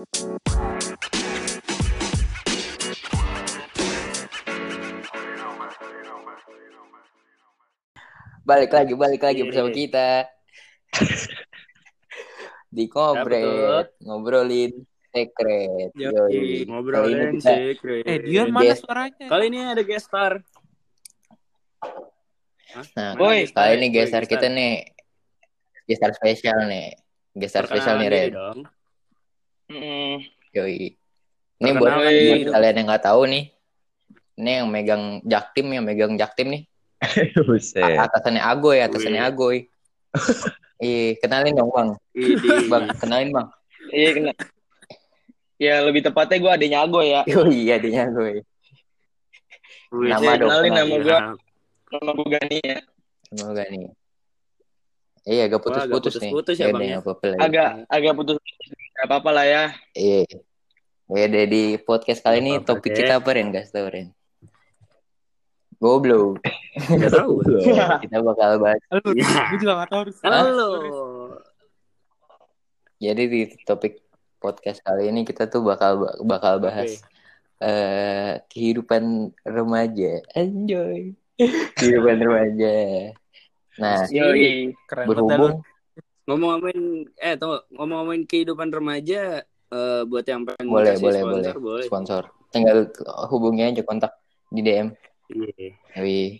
Balik lagi, balik lagi Iya. bersama kita. Di Ngobret, ngobrolin secret. Yoi, Yoi. Kali ini ngobrolin kita secret. Eh, Dion Yes. mana suaranya? Kali ini ada guest star. Hah? Nah, guest star? kali ini guest kita star. nih. Geser spesial nih. Geser spesial nih, Ren. diri dong. Mm, Yoi. Ini buat, buat kalian yang nggak tahu nih. Ini yang megang jaktim, yang megang jaktim nih. Atasannya Agoy, atasannya. Agoy. Ih, kenalin dong, Bang. Bang, kenalin, Bang. iya kena. Ya lebih tepatnya gue adanya Ago ya. Yoi, adanya Agoy. Nama Saya dong, kenalin nama gue, nama gue Gani ya. Semoga nih. Iya, agak putus-putus nih. putus-putus ya, Iya Bang, deh, ya? apa-apa lah. Agak agak putus. Gak apa-apa lah ya. Iya. Ya deh di podcast kali ini topik deh. kita apa Ren? Gas tau Ren. Goblok. Nggak tahu. kita bakal bahas. Halo, Ya. gue juga gak tau harus. Halo. Jadi di topik podcast kali ini kita tuh bakal bakal bahas eh kehidupan remaja. Enjoy. kehidupan remaja. Nah, Yoi. Keren berhubung Ngomong-ngomongin eh tunggu, ngomong-ngomongin kehidupan remaja eh, buat yang pengen boleh boleh sponsor, boleh sponsor. Tinggal hubungi aja kontak di DM. Iya.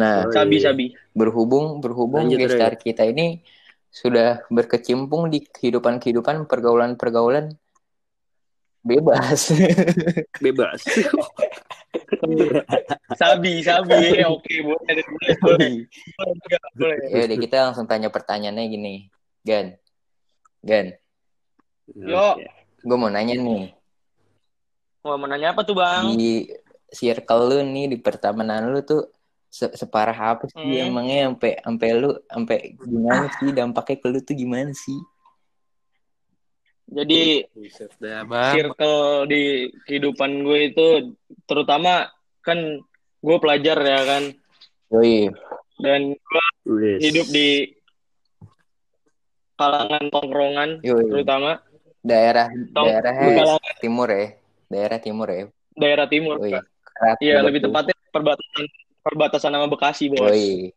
Nah, Boleh. Sabi sabi. berhubung berhubung Lanjut, gestar kita ini sudah berkecimpung di kehidupan-kehidupan pergaulan-pergaulan bebas. Bebas. Sabi sabi. Oke boleh boleh boleh. boleh. ya udah kita langsung tanya pertanyaannya gini. Gan. Gan, Yo. Gue mau nanya nih. Mau menanya apa tuh bang? Di circle lu nih di pertemanan lu tuh se- separah apa sih Hmm. emangnya sampai sampai lu sampai gimana sih dampaknya ke lu tuh gimana sih? Jadi. Ya, circle di kehidupan gue itu terutama kan gue pelajar ya kan Yoi, dan gue hidup di kalangan tongkrongan yoi. terutama Daerah Tong- daerah kalangan timur ya. Daerah timur ya. daerah timur. Iya lebih tepatnya perbatasan perbatasan sama Bekasi bos. Yoi.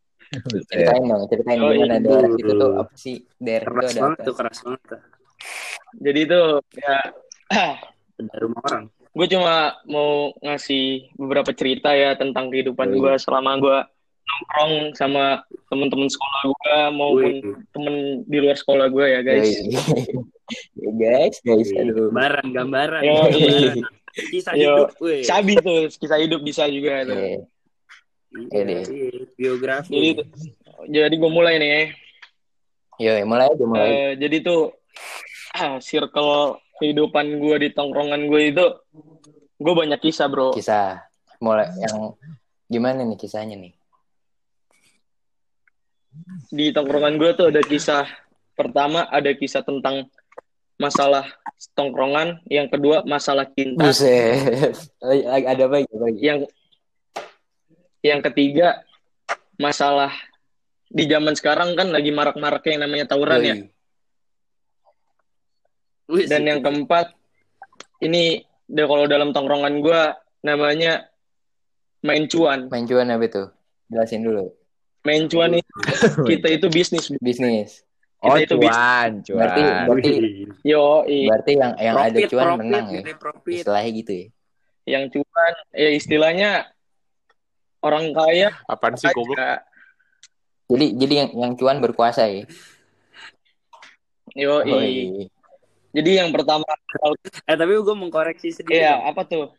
Ceritain dong, ceritain Yoi. gimana daerah itu tuh apa sih? Daerah itu Keras ada banget tuh, keras banget. Tuh. Jadi itu ya Dari rumah orang. gue cuma mau ngasih beberapa cerita ya tentang kehidupan gue selama gue nongkrong sama temen-temen sekolah gue maupun Wih. temen di luar sekolah gue ya guys. Ya guys, guys, aduh. Gambaran, gambaran. Yo, gambaran. Kisah Yo. hidup. Sabi tuh kisah hidup bisa juga tuh. Iya. Iya, Iya. iya. Biografi. Jadi jadi gue mulai nih. Yoi, mulai aja mulai. Eh, jadi tuh circle kehidupan gue di tongkrongan gue itu gue banyak kisah bro. Kisah mulai yang gimana nih kisahnya nih? Di tongkrongan gue tuh ada kisah pertama ada kisah tentang masalah tongkrongan, yang kedua masalah cinta, Buset. Ada apa lagi? Yang yang ketiga masalah di zaman sekarang kan lagi marak-maraknya yang namanya tawuran ya. Yoi. Dan yang keempat ini deh kalau dalam tongkrongan gue namanya main cuan. Main cuan apa itu? Jelasin dulu. Main cuan itu kita itu bisnis. Bisnis. Oh, Kita itu cuan, cuan. Berarti berarti Yo, berarti yang yang ada Profit, cuan profit, menang ya. ini profit. Istilahnya gitu ya. yang cuan ya istilahnya orang kaya Apaan sih goblok? Jadi jadi yang yang cuan berkuasa ya. Yo, Oh, iya. Jadi yang pertama Eh tapi gue mengkoreksi sedikit. Iya, apa tuh?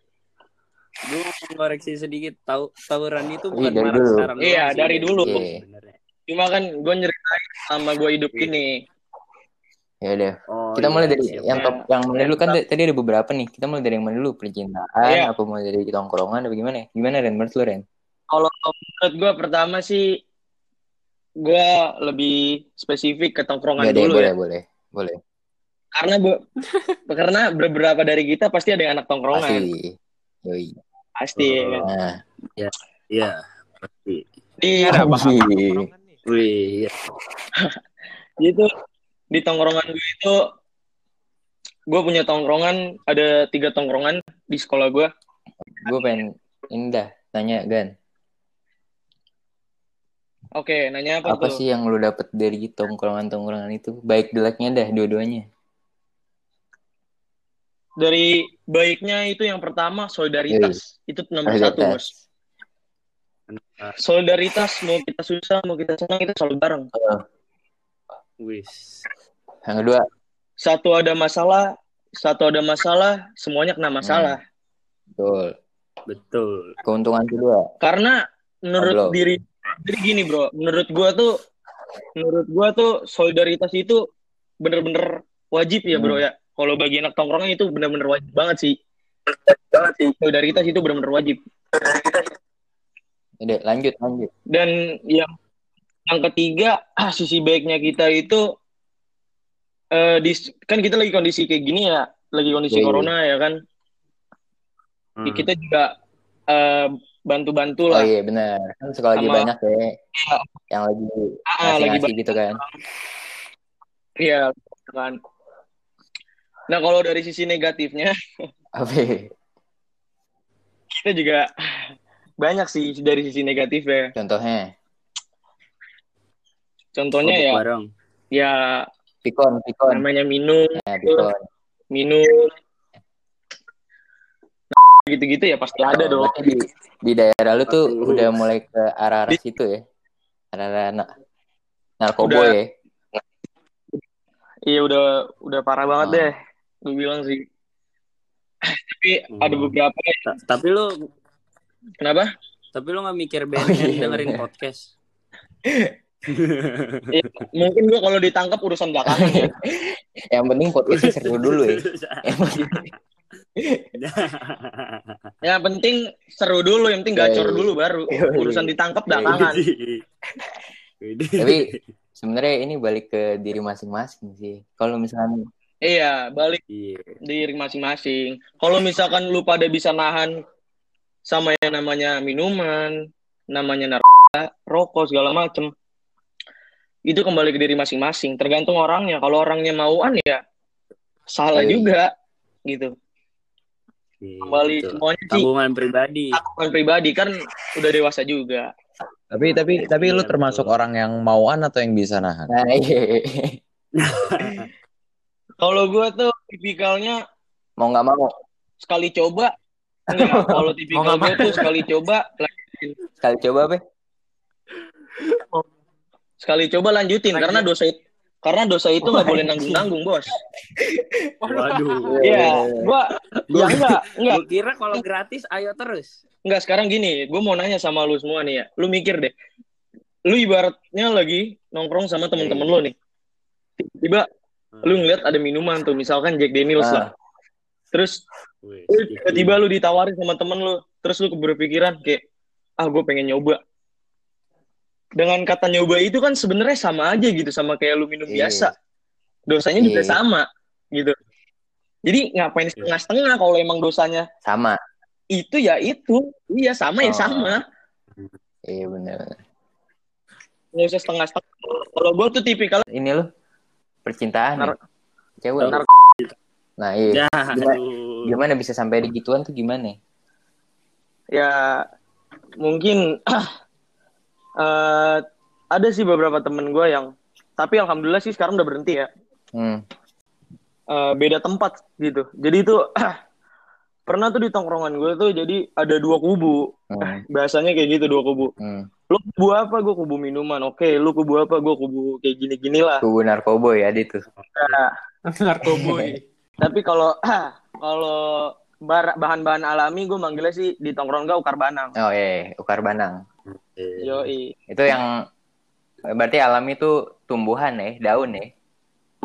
Gue mau mengkoreksi sedikit. Tahu tawuran itu Iya, bukan dari marak dulu. sekarang. Iya, sih. dari dulu. Iya. Sebenarnya. Cuma kan gue nyeritain sama gue hidup Iya. ini. Ya udah. Oh, Kita iya, mulai dari siap. yang top yang mana dulu kan tadi ada beberapa nih. Kita mulai dari yang mana dulu? Percintaan Iya. apa mulai dari tongkrongan apa gimana? Gimana Ren? Menurut lu Ren? Kalau menurut gue pertama sih gue lebih spesifik ke tongkrongan Ya deh, dulu boleh, ya. boleh. Boleh. Karena bu, karena beberapa dari kita pasti ada yang anak tongkrongan. Pasti. Yoi. Pasti. ya kan? Nah, Iya. Pasti. Tongkrongan nih? Wih, iya. itu di tongkrongan gue itu gue punya tongkrongan ada tiga tongkrongan di sekolah gue Gue pengen ini dah tanya Gan. oke nanya apa, Apa tuh sih yang lu dapet dari tongkrongan-tongkrongan itu? Baik jeleknya dah dua-duanya. Dari baiknya itu yang pertama solidaritas itu nomor satu bos Solidaritas. solidaritas mau kita susah mau kita senang kita selalu bareng Wis. Yang kedua, satu ada masalah satu ada masalah semuanya kena masalah betul. Betul. Keuntungan kedua. karena menurut Belum. diri jadi gini bro menurut gua tuh menurut gua tuh solidaritas itu bener-bener wajib ya bro Hmm. ya kalau bagi anak tongkrongan itu bener-bener wajib banget sih solidaritas itu bener-bener wajib Udah, lanjut, lanjut. dan yang yang ketiga ah, sisi baiknya kita itu eh di kan kita lagi kondisi kayak gini ya lagi kondisi Iya, iya. corona ya kan Hmm. kita juga eh, bantu-bantu Oh lah iya benar. Kan sekolah lagi Sama- banyak ya. Yang lagi Ah, lagi ngasih-ngasih gitu kan. Iya kan. Nah kalau dari sisi negatifnya Apa? ya? kita juga banyak sih dari sisi negatifnya. Contohnya, Contohnya ya, bareng. ya pikon, pikon. namanya minum, Nah, pikon. minum, gitu-gitu ya pasti ada Oh, dong. berarti di, di daerah lu tuh Aduh. udah mulai ke arah-arah situ ya. Arah-arah na narkoba Udah. ya. Iya udah udah parah banget Ah. deh, gue bilang sih. Tapi Hmm. ada beberapa Ta- Tapi lu kenapa? tapi lu nggak mikir Oh, BNN iya, dengerin bener. podcast. Mungkin gue kalau ditangkap urusan belakangan ya. Yang penting podcastnya seru dulu ya. Yang penting- seru dulu, yang penting Iya, gacor iya. dulu baru. Iya, iya. Urusan ditangkap belakangan. Tapi sebenarnya ini balik ke diri masing-masing sih. Kalau misalnya Iya, balik Iya. diri masing-masing. Kalau misalkan lu pada bisa nahan sama yang namanya minuman, namanya narkoba, rokok segala macem, itu kembali ke diri masing-masing. Tergantung orangnya. Kalau orangnya mauan ya salah Iya. juga gitu. Iya, Kembali betul. semuanya sih pribadi. tanggungan pribadi kan udah dewasa juga. Tapi tapi tapi lu Iya, termasuk betul. orang yang mauan atau yang bisa nahan? nah iya. Kalau gue tuh tipikalnya mau nggak mau sekali coba enggak. Kalau tipikal gue tuh sekali coba lanjutin. sekali coba apa? sekali coba lanjutin karena dosa itu karena dosa itu nggak boleh nanggung-nanggung bos. Waduh. Iya, gua ya enggak, enggak, Gue kira kalau gratis ayo terus. enggak sekarang gini, gue mau nanya sama lu semua nih ya. Lu mikir deh. Lu ibaratnya lagi nongkrong sama temen-temen lu nih. Tiba lu ngeliat ada minuman tuh, misalkan Jack Daniels Ah. lah. Terus tiba-tiba lu ditawarin sama temen lu, terus lu berpikiran kayak ah gue pengen nyoba. Dengan kata nyoba itu kan sebenarnya sama aja gitu sama kayak lu minum Iya. biasa. Dosanya juga Iya. sama gitu. Jadi ngapain setengah-setengah kalau emang dosanya Sama. itu ya itu iya sama ya Oh. sama Iya benar. nggak usah setengah setengah kalau gue tuh tipikal Ini lo percintaan. Nar- ya? Cewek. nar- Nah iya. Ya, Gimana, aduh. gimana bisa sampai di gituan tuh gimana? ya mungkin eh, ada sih beberapa temen gue yang tapi alhamdulillah sih sekarang udah berhenti ya Hmm. Eh, beda tempat gitu jadi itu pernah tuh di tongkrongan gue tuh jadi ada dua kubu Hmm. bahasanya kayak gitu dua kubu Hmm. lu kubu apa gue kubu minuman oke lu kubu apa gue kubu kayak gini gini lah Kubu narkoba ya dia tuh. Narkoboy. tapi kalau kalau bar- bahan-bahan alami gue manggilnya sih di tongkrong gue ukar banang Oh iya, ukar banang. yoi Itu yang berarti alami itu tumbuhan ya, daun ya.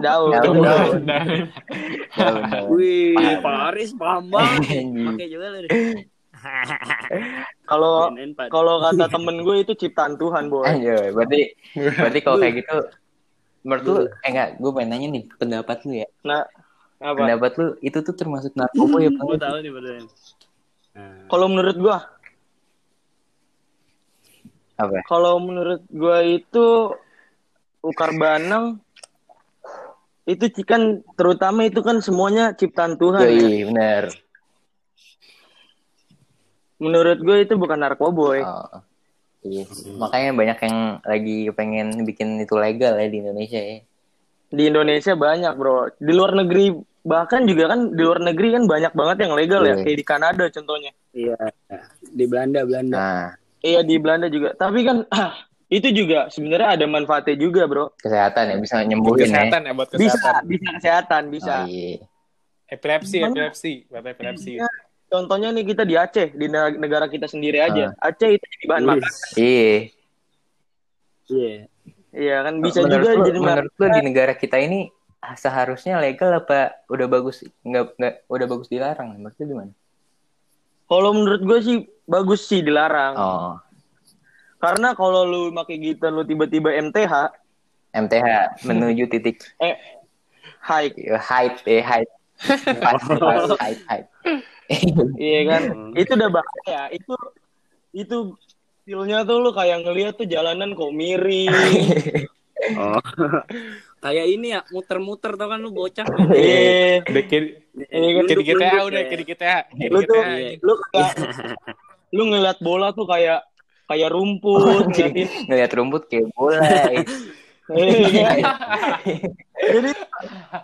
Daun Daun. Daun, daun. Daun. daun. Wih, Paris paham banget. Anjing. Pakai juga lu. kalau kalau kata temen gue itu ciptaan Tuhan boy Anjir, berarti berarti kalau kayak gitu menurut lu eh enggak, gue pengen nanya nih pendapat lu ya. nah apa Pendapat lu itu tuh termasuk narkoba ya, Gue tahu nih beneran. Nah, kalau menurut gue Apa? kalau menurut gue itu ukar banang itu kan terutama itu kan semuanya ciptaan Tuhan. ya. Yoi, bener. Menurut gue itu bukan narkoboy. Oh, iya. Makanya banyak yang lagi pengen bikin itu legal ya di Indonesia ya. Di Indonesia banyak, Bro. Di luar negeri bahkan juga kan di luar negeri kan banyak banget yang legal ya, Iya. kayak di Kanada contohnya. Iya. Di Belanda, Belanda. Nah, Iya di Belanda juga. Tapi kan itu juga sebenarnya ada manfaatnya juga, Bro. kesehatan ya bisa Buat nyembuhin ya. kesehatan ya, buat Bisa, kesehatan. bisa kesehatan, bisa. Oh, iya. Epilepsi, Mana? epilepsi, buat epilepsi. Contohnya nih kita di Aceh, di ne- negara kita sendiri aja. Ah. Aceh itu jadi bahan Wih. makan. Iya. Iya. Iya kan bisa menurut juga lu, jadi menurut lu makan. di negara kita ini seharusnya legal apa udah bagus nggak nggak udah bagus dilarang menurut lu gimana? Kalau menurut gue sih bagus sih dilarang. Oh, Karena kalau lu pakai gitar lu tiba-tiba MTH, MTH menuju titik eh high, height eh height pas pas height height. iya kan? Itu udah bahaya. Itu itu feelnya tuh lu kayak ngeliat tuh jalanan kok miring. Oh. Kayak ini ya, muter-muter tau kan lu bocah. Iya. Udah kayak Iya kan? kayak kita Lunduk-lunduk udah ya. kayak kita. Lu tuh. Iya. lu kayak lu ngeliat bola tuh kayak kayak rumput ngeliatin Ngeliat rumput kayak bola. Iya kan? jadi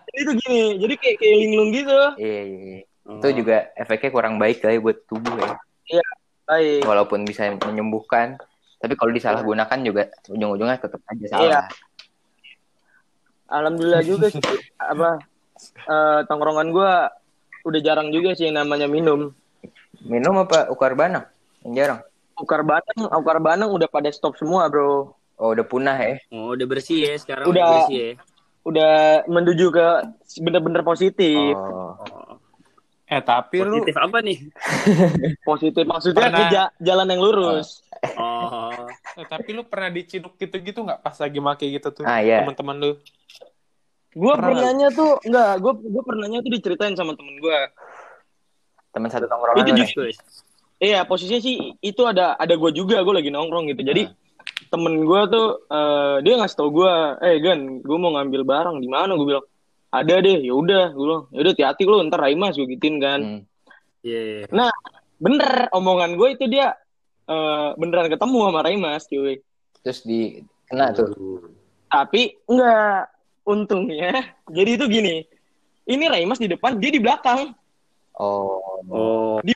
jadi tuh gini jadi kayak kayak linglung gitu Iya, iya, iya. Itu juga efeknya kurang baik kali buat tubuh ya. baik Walaupun bisa menyembuhkan, tapi kalau disalahgunakan juga ujung-ujungnya tetap aja salah. Iya. alhamdulillah juga sih apa eh, tongkrongan gua udah jarang juga sih yang namanya minum Minum apa ukar banang? Yang jarang. Ukar banang ukar banang udah pada stop semua bro Oh, udah punah ya. Oh, udah bersih ya sekarang Udah. udah bersih ya. udah menuju ke bener-bener positif Oh. Eh tapi lu Positif apa nih? positif maksudnya Pernah- ja- jalan yang lurus Oh. eh, tapi lu pernah diciduk gitu-gitu nggak pas lagi make gitu tuh Ah, iya. teman-teman lu? Gue Pernah. pernahnya tuh enggak, gue gue pernahnya tuh diceritain sama temen gue. Teman satu tongkrongan Itu nih. Guys. Iya, posisinya sih itu ada ada gue juga, gue lagi nongkrong gitu. Jadi temen gue tuh eh, dia ngasih tau gue, eh Gan, gue mau ngambil barang di mana? Gue bilang ada deh, ya udah, gue bilang, ya udah hati-hati lu, ntar Raimas gue gituin kan. Hmm. Iya. Bener, omongan gue itu dia eh, beneran ketemu sama Raimas, cuy. Terus di kena tuh. Tapi enggak, untungnya. Jadi itu gini, ini Raimas di depan, dia di belakang. Oh. Oh. Di,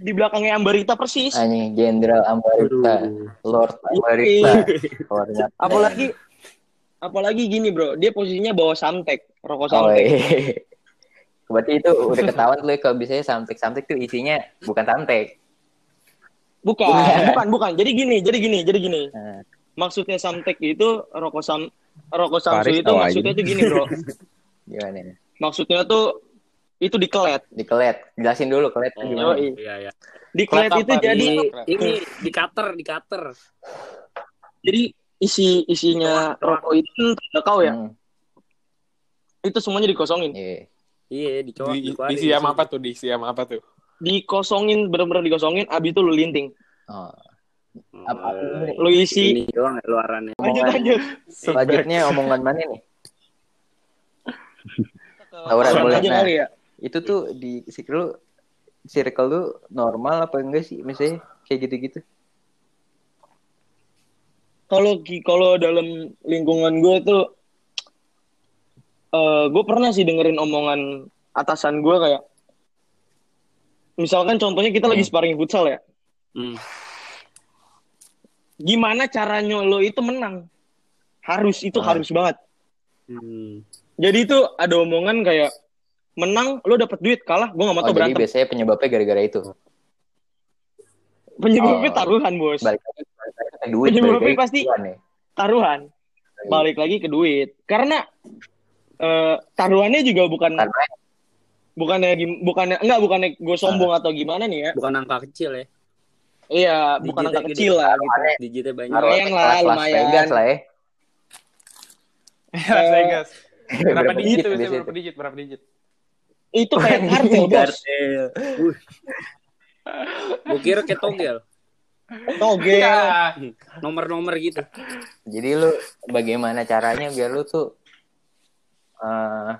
di belakangnya Ambarita persis. Anjing Jenderal Ambarita, Aduh. Lord Ambarita. Apalagi apalagi gini bro dia posisinya bawa samtek rokok Oh, samtek iya. Berarti itu udah ketahuan tuh kalau biasanya samtek-samtek tuh isinya bukan samtek. bukan bukan bukan jadi gini jadi gini jadi gini Nah, maksudnya samtek itu rokok sam rokok samsu Paris itu maksudnya itu gini bro gimana ya? maksudnya tuh itu dikelet Dikelet. Jelasin dulu kelet Oh, gimana. Iya iya. dikelet Kelet itu apa? jadi Di, Di- ini di cutter, di cutter. jadi isi isinya rokok itu kau ya Hmm, itu semuanya dikosongin iya. Iya, dicoak. Di, diisi sama apa tuh? Diisi sama apa tuh? dikosongin bener-bener dikosongin abis itu lu linting Oh. Oh, Apa- apa- lu isi Ini doang ya, luarannya. lanjut Omongan- lanjut Selanjutnya omongan mana nih? Laura, boleh. aja Nah. kali ya Itu tuh di circle lu circle lu normal apa enggak sih misalnya kayak gitu-gitu? kalau kalau dalam lingkungan gue tuh eh gue pernah sih dengerin omongan atasan gue kayak misalkan contohnya kita lagi Hmm. sparring futsal ya Hmm. gimana caranya lo itu menang harus itu Ah. harus banget Hmm. jadi itu ada omongan kayak menang lo dapet duit kalah gue gak mau Oh, tau jadi berantem biasanya penyebabnya gara-gara itu. penyebabnya Oh. taruhan bos Balik lagi, balik lagi ke duit. Penyebabnya balik lagi ke pasti- uang ya. taruhan balik lagi ke duit karena eh taruhannya juga bukan Karena bukannya gim- bukannya enggak bukannya gue sombong Ah. atau gimana nih ya Bukan angka kecil ya. iya bukan angka kecil lah gitu Digitnya banyak. Lumayan lah, kelas Las lumayan. Vegas lah ya. Las Vegas. Berapa Berapa digit tuh biasanya Berapa digit? Berapa digit? Itu kayak kartel bos Kartel. Gua kira kayak togel. togel Ya. Nomor-nomor gitu. Jadi lu bagaimana caranya biar lu tuh eh,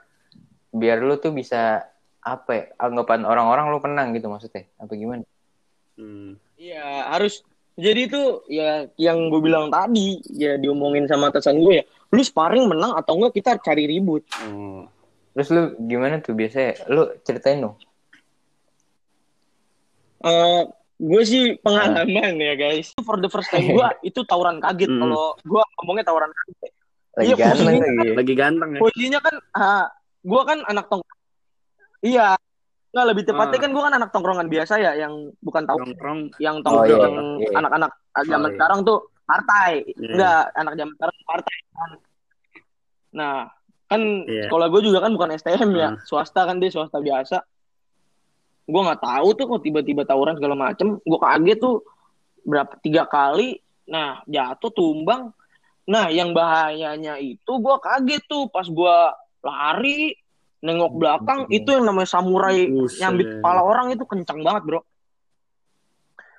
biar lu tuh bisa apa ya, anggapan orang-orang lu menang gitu maksudnya apa gimana Hmm. Iya, harus jadi itu ya yang gue bilang tadi ya diomongin sama atasan gue ya. Lu sparring menang atau enggak kita cari ribut. Hmm. Terus lu gimana tuh biasanya lu ceritain dong Eh gue sih pengalaman ya guys. For the first time gue itu tawuran kaget Hmm. kalau gue ngomongnya tawuran kaget. lagi Iya, ganteng lagi Lagi ganteng ya. Posisinya kan ah, gue kan anak tong Iya. Nggak lebih tepatnya Ah. kan gue kan anak tongkrongan biasa ya yang bukan tahu Nongkrong. yang Oh, tongkrong iya, yang iya. anak-anak zaman Oh, iya. sekarang tuh partai. Iya. Enggak, anak zaman sekarang partai. kan. Nah, kan Iya. sekolah gue juga kan bukan STM ya, Hmm. swasta kan dia swasta biasa. Gue nggak tahu tuh kok tiba-tiba tawuran segala macem. Gue kaget tuh berapa tiga kali. Nah, jatuh tumbang. Nah, yang bahayanya itu gue kaget tuh pas gue lari nengok belakang itu yang namanya samurai Buset. nyambit kepala orang itu kencang banget bro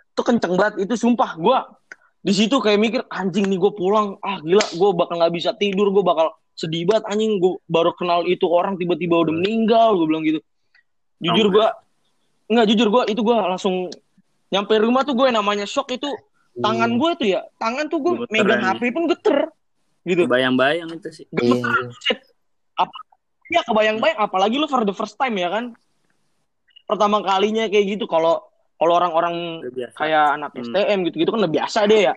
itu kenceng banget itu sumpah gue di situ kayak mikir anjing nih gue pulang ah gila gue bakal nggak bisa tidur gue bakal sedih banget anjing gue baru kenal itu orang tiba-tiba udah meninggal gue bilang gitu jujur gue nggak jujur gue itu gue langsung nyampe rumah tuh gue namanya shock itu tangan gue tuh ya tangan tuh gue Gemeter megang ya. HP pun geter gitu Bayang-bayang itu sih. Iya. Shit. Apa ya kebayang-bayang apalagi lu for the first time ya kan. Pertama kalinya kayak gitu kalau kalau orang-orang kayak anak Hmm. STM gitu-gitu kan udah biasa deh ya.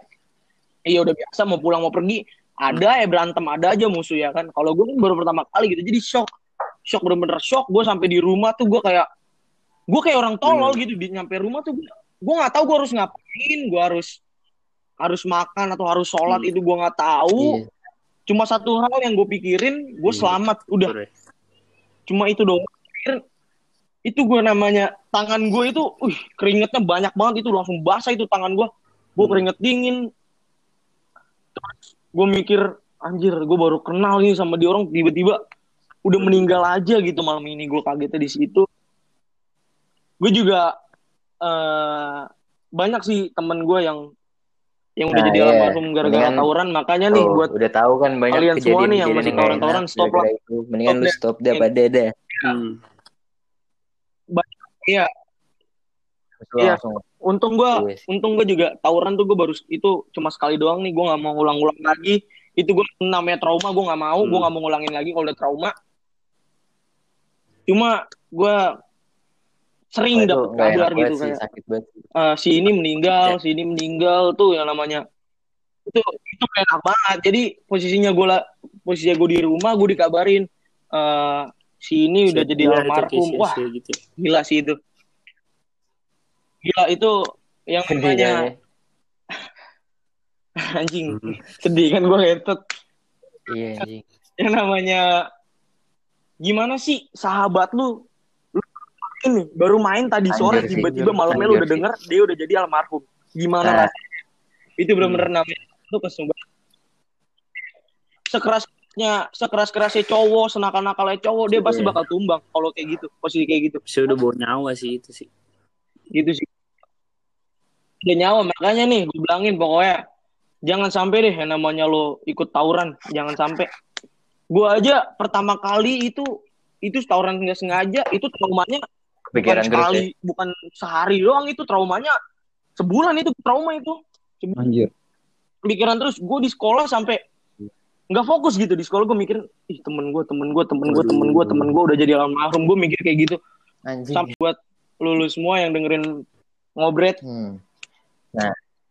Iya udah biasa mau pulang mau pergi ada ya berantem ada aja musuh ya kan. Kalau gue baru pertama kali gitu jadi shock. Shock bener-bener shock gue sampai di rumah tuh gue kayak gue kayak orang tolol gitu di nyampe rumah tuh gue nggak tahu gue harus ngapain gue harus harus makan atau harus sholat Hmm. itu gue nggak tahu Iya. cuma satu hal yang gue pikirin gue Hmm. selamat udah cuma itu doang Pikirin, itu gue namanya tangan gue itu uh keringetnya banyak banget itu langsung basah itu tangan gue gue Hmm. keringet dingin gue mikir anjir gue baru kenal nih sama dia orang tiba-tiba udah meninggal aja gitu malam ini gue kagetnya di situ gue juga eh banyak sih temen gue yang yang udah Nah, jadi iya. almarhum gara-gara Mendingan- tauran makanya nih Tuh, buat udah tahu kan banyak kalian semua nih yang masih tawuran-tawuran, stop itu. Mendingan Stop lu deh. stop deh pada dah. Hmm. Iya. Iya. langsung untung gue Wes. untung gue juga tawuran tuh gue baru itu cuma sekali doang nih gue nggak mau ulang-ulang lagi itu gue namanya trauma gue nggak mau gue Hmm. nggak mau ngulangin lagi kalau udah trauma cuma gue sering dapet enak kabar gitu sih, kayak sakit banget. eh, si ini meninggal si ini meninggal tuh yang namanya itu itu enak banget jadi posisinya gue lah posisinya gue di rumah gue dikabarin eh si ini udah jadi Iya, itu almarhum wah gitu. gila sih itu gila itu yang namanya anjing Hmm. sedih kan gue ngetet. Iya anjing. yang namanya gimana sih sahabat lu? Lu ini baru main tadi sore tiba-tiba malamnya lu udah denger dia udah jadi almarhum. Gimana Nah. rasanya? Itu bener-bener namanya lu kesumbar sekerasnya sekeras kerasnya cowok senakal nakalnya cowok dia pasti Iya. bakal tumbang kalau kayak gitu posisi kayak gitu. Saya udah bawa nyawa sih itu sih. gitu sih udah nyawa makanya nih gue bilangin pokoknya jangan sampai deh yang namanya lo ikut tawuran jangan sampai gue aja pertama kali itu itu tawuran nggak sengaja itu traumanya bukan Kepikiran terus sekali ya. bukan sehari doang itu traumanya sebulan itu trauma itu Anjir. pikiran terus gue di sekolah sampai nggak fokus gitu di sekolah gue mikir ih temen gue temen gue temen gue temen gue temen gue udah jadi almarhum gue mikir kayak gitu Anjing. sampai buat lulus semua yang dengerin ngobret Hmm.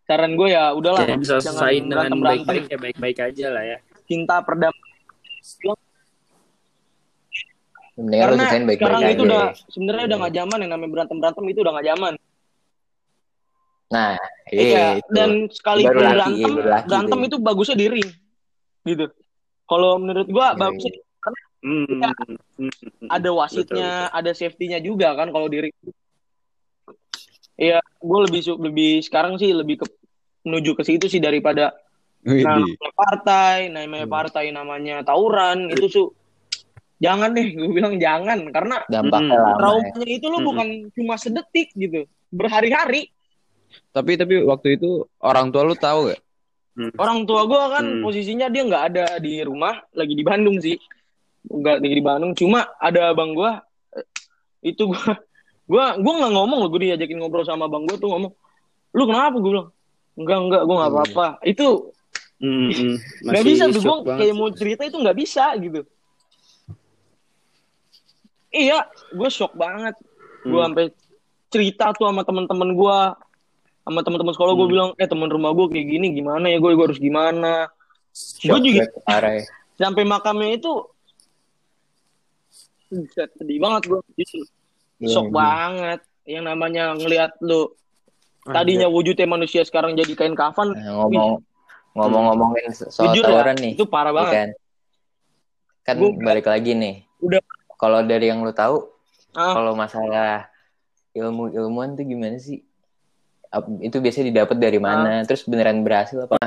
Saran gue ya udahlah Ya, bisa jangan selesaiin dengan baik-baik ya baik-baik aja lah ya. cinta perdamaian Mendingan lu karena selesaiin baik-baik sekarang aja. itu udah ya. sebenarnya udah nggak zaman yang namanya berantem berantem itu udah nggak zaman Nah, iya iya itu. dan Baru laki, berantem iya, baru laki berantem tuh. itu bagusnya di ring gitu kalau menurut gue Iya, bagusnya Hmm. Ya, Hmm. ada wasitnya ada safety-nya juga kan kalau di ring Iya, gue lebih su- lebih sekarang sih lebih ke menuju ke situ sih daripada namanya partai, namanya partai namanya tawuran itu su jangan deh, gue bilang jangan karena Dampaknya Hmm. ya. traumanya itu lo Mm-mm. bukan cuma sedetik gitu, berhari-hari. Tapi tapi waktu itu orang tua lu tahu gak? Orang tua gue kan Hmm. posisinya dia nggak ada di rumah, lagi di Bandung sih. nggak tinggi di Bandung cuma ada abang gua eh, itu gua gua gua nggak ngomong loh gue diajakin ngobrol sama abang gua tuh ngomong lu kenapa? Gue bilang enggak enggak gua nggak apa-apa. Itu Hmm, hmm. nggak Masih bisa tuh gue kayak mau cerita itu nggak bisa gitu. Iya gue shock banget. Gue Hmm. sampai cerita tuh sama teman-teman gue sama teman-teman sekolah gue Hmm. bilang eh teman rumah gue kayak gini gimana ya? Gue harus gimana? Gue juga parah ya. sampai makamnya itu Buset, sedih banget gue Iya, shock iya. banget yang namanya ngelihat lu tadinya wujudnya manusia sekarang jadi kain kafan Nah, ngomong ngomong-ngomongin soal jujur tawuran ya nih. itu parah banget kan? Kan Gua- balik lagi nih. Udah. Kalau dari yang lu tahu, Ah. kalau masalah ilmu-ilmuwan tuh gimana sih? Itu biasanya didapat dari mana? Terus beneran berhasil apa?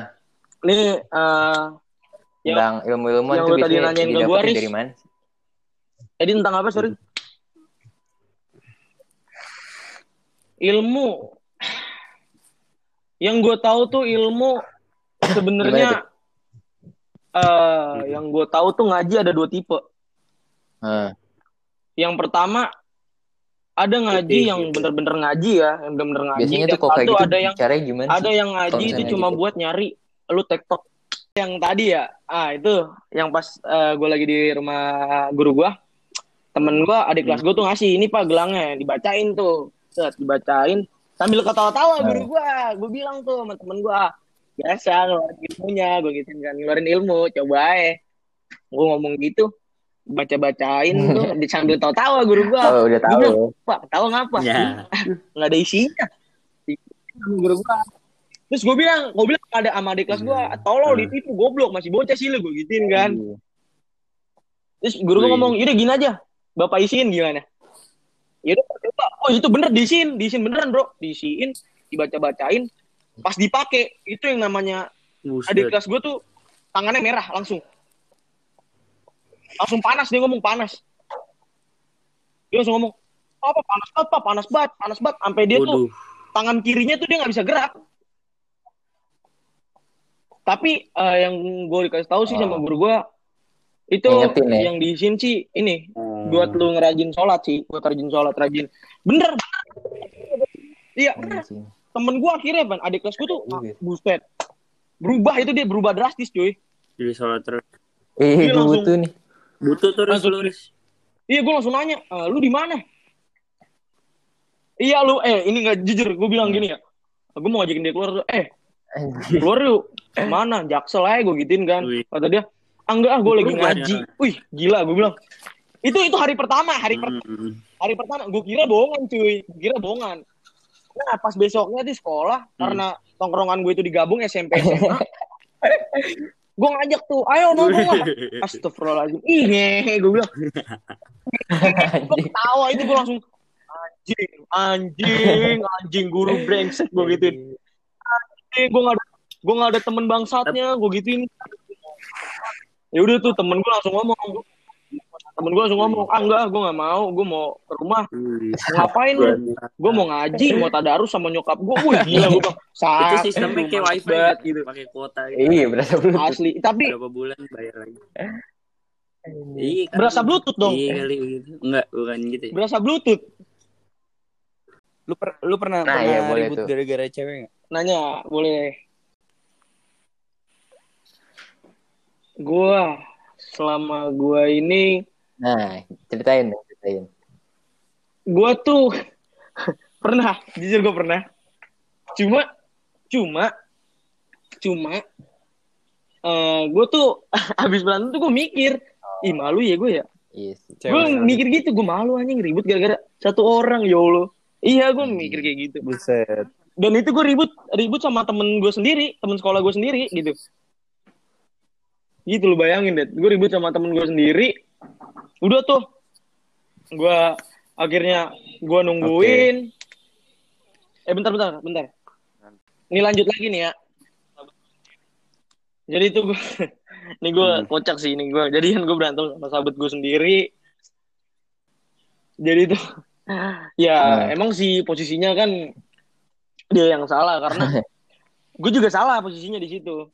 eh, Yang- Tentang tuh lu tadi biasanya Riz. dari mana? Jadi tentang apa sorry? Ilmu. Yang gue tahu tuh ilmu sebenarnya eh yang gue tahu tuh ngaji ada dua tipe. Hah. Yang pertama ada ngaji Oke, yang bener-bener ngaji ya, yang bener-bener ngaji. Biasanya tuh kalau kayak satu gitu ada yang caranya gimana ada sih? yang ngaji itu cuma gitu. buat nyari lu tektok yang tadi ya ah itu yang pas gue lagi di rumah guru gue temen gue adik kelas gue tuh ngasih ini pak gelangnya dibacain tuh Set, dibacain. Sambil ketawa-tawa Hmm. guru gue gue bilang tuh sama temen gue biasa ngeluarin ilmunya. Gue gitu kan ngeluarin ilmu coba eh gue ngomong gitu baca-bacain tuh di- sambil tawa-tawa guru gue Oh, udah tahu. bilang, pak tahu ngapa Ya. nggak ada isinya. Guru gua. Terus gue bilang gue bilang ada sama adik kelas gue tolol Hmm. ditipu goblok. Masih bocah sih lu gue gituin kan. Iya. terus guru gue Wih. ngomong yaudah gini aja. Bapak isiin gimana yaudah coba oh itu bener diisiin diisiin beneran bro diisiin dibaca bacain pas dipakai itu yang namanya Buset. adik kelas gue tuh tangannya merah langsung langsung panas dia ngomong panas dia langsung ngomong apa panas banget pak panas banget panas banget sampai dia tuh Waduh. tangan kirinya tuh dia nggak bisa gerak. Tapi eh, yang gue dikasih tahu sih sama Oh. guru gue itu Ngingetin ya? yang diisiin sih ini Hmm. Buat lu ngerajin sholat sih, buat rajin sholat rajin. Bener. Iya, bener. Anjing. Temen gue akhirnya ban adik kelas gue tuh ah, Iya. buset. Berubah itu dia berubah drastis cuy. Jadi sholat terus. Eh, gue butuh nih. Butuh terus Langsung-. Iya gue langsung nanya, "Eh, lu di mana? Iya lu, eh ini nggak jujur, gue bilang gini ya. Gue mau ngajakin dia keluar tuh, eh keluar yuk mana jaksel aja gue gituin kan kata dia ah enggak ah gue lagi ngaji wih gila gue bilang itu itu hari pertama hari per- Hmm. hari pertama. Gue kira bohongan cuy. Gua kira bohongan. Nah pas besoknya di sekolah Hmm. karena tongkrongan gue itu digabung SMP SMA gue ngajak tuh ayo nongkrong lah. Astagfirullahaladzim. Ih ngehe gue bilang. Gue ketawa itu gue langsung anjing anjing anjing guru brengsek gue gituin. Eh gue gak ada gue gak ada temen bangsatnya gue gituin. Ya udah tuh temen gue langsung ngomong temen gue langsung ngomong ah enggak gue gak mau gue mau ke rumah. Mau ngapain lu gue mau ngaji mau tadarus sama nyokap gue wih gila gue bilang Itu saat sistemnya kayak wifi banget gitu, pakai kuota gitu. Iya, berasa bluetooth. asli tapi Berapa bulan bayar lagi. Iya, kan. berasa bluetooth dong Iya kali gitu. Enggak, bukan gitu. ya. berasa bluetooth Lu, per- lu pernah, Nah, pernah iya, boleh ribut gara-gara cewek nggak? nanya boleh gue selama gue ini Nah, ceritain, ceritain. gue tuh pernah jujur gue pernah. Cuma cuma cuma eh gue tuh abis berantem tuh gue mikir ih malu ya gue ya? Iya sih. Cewek gue sama- mikir gitu gue malu anjing ribut gara-gara satu orang ya allah. Iya gue mikir kayak gitu. Buset. dan itu gue ribut ribut sama temen gue sendiri temen sekolah gue sendiri gitu. Gitu lo bayangin deh. Gue ribut sama temen gue sendiri udah tuh. Gue akhirnya gue nungguin. Eh bentar bentar bentar. Ini lanjut lagi nih ya. Jadi itu gue ini gue kocak sih ini gue jadi kan gue berantem sama sahabat gue sendiri. Jadi itu ya Hmm. emang sih posisinya kan dia yang salah karena gue juga salah posisinya di situ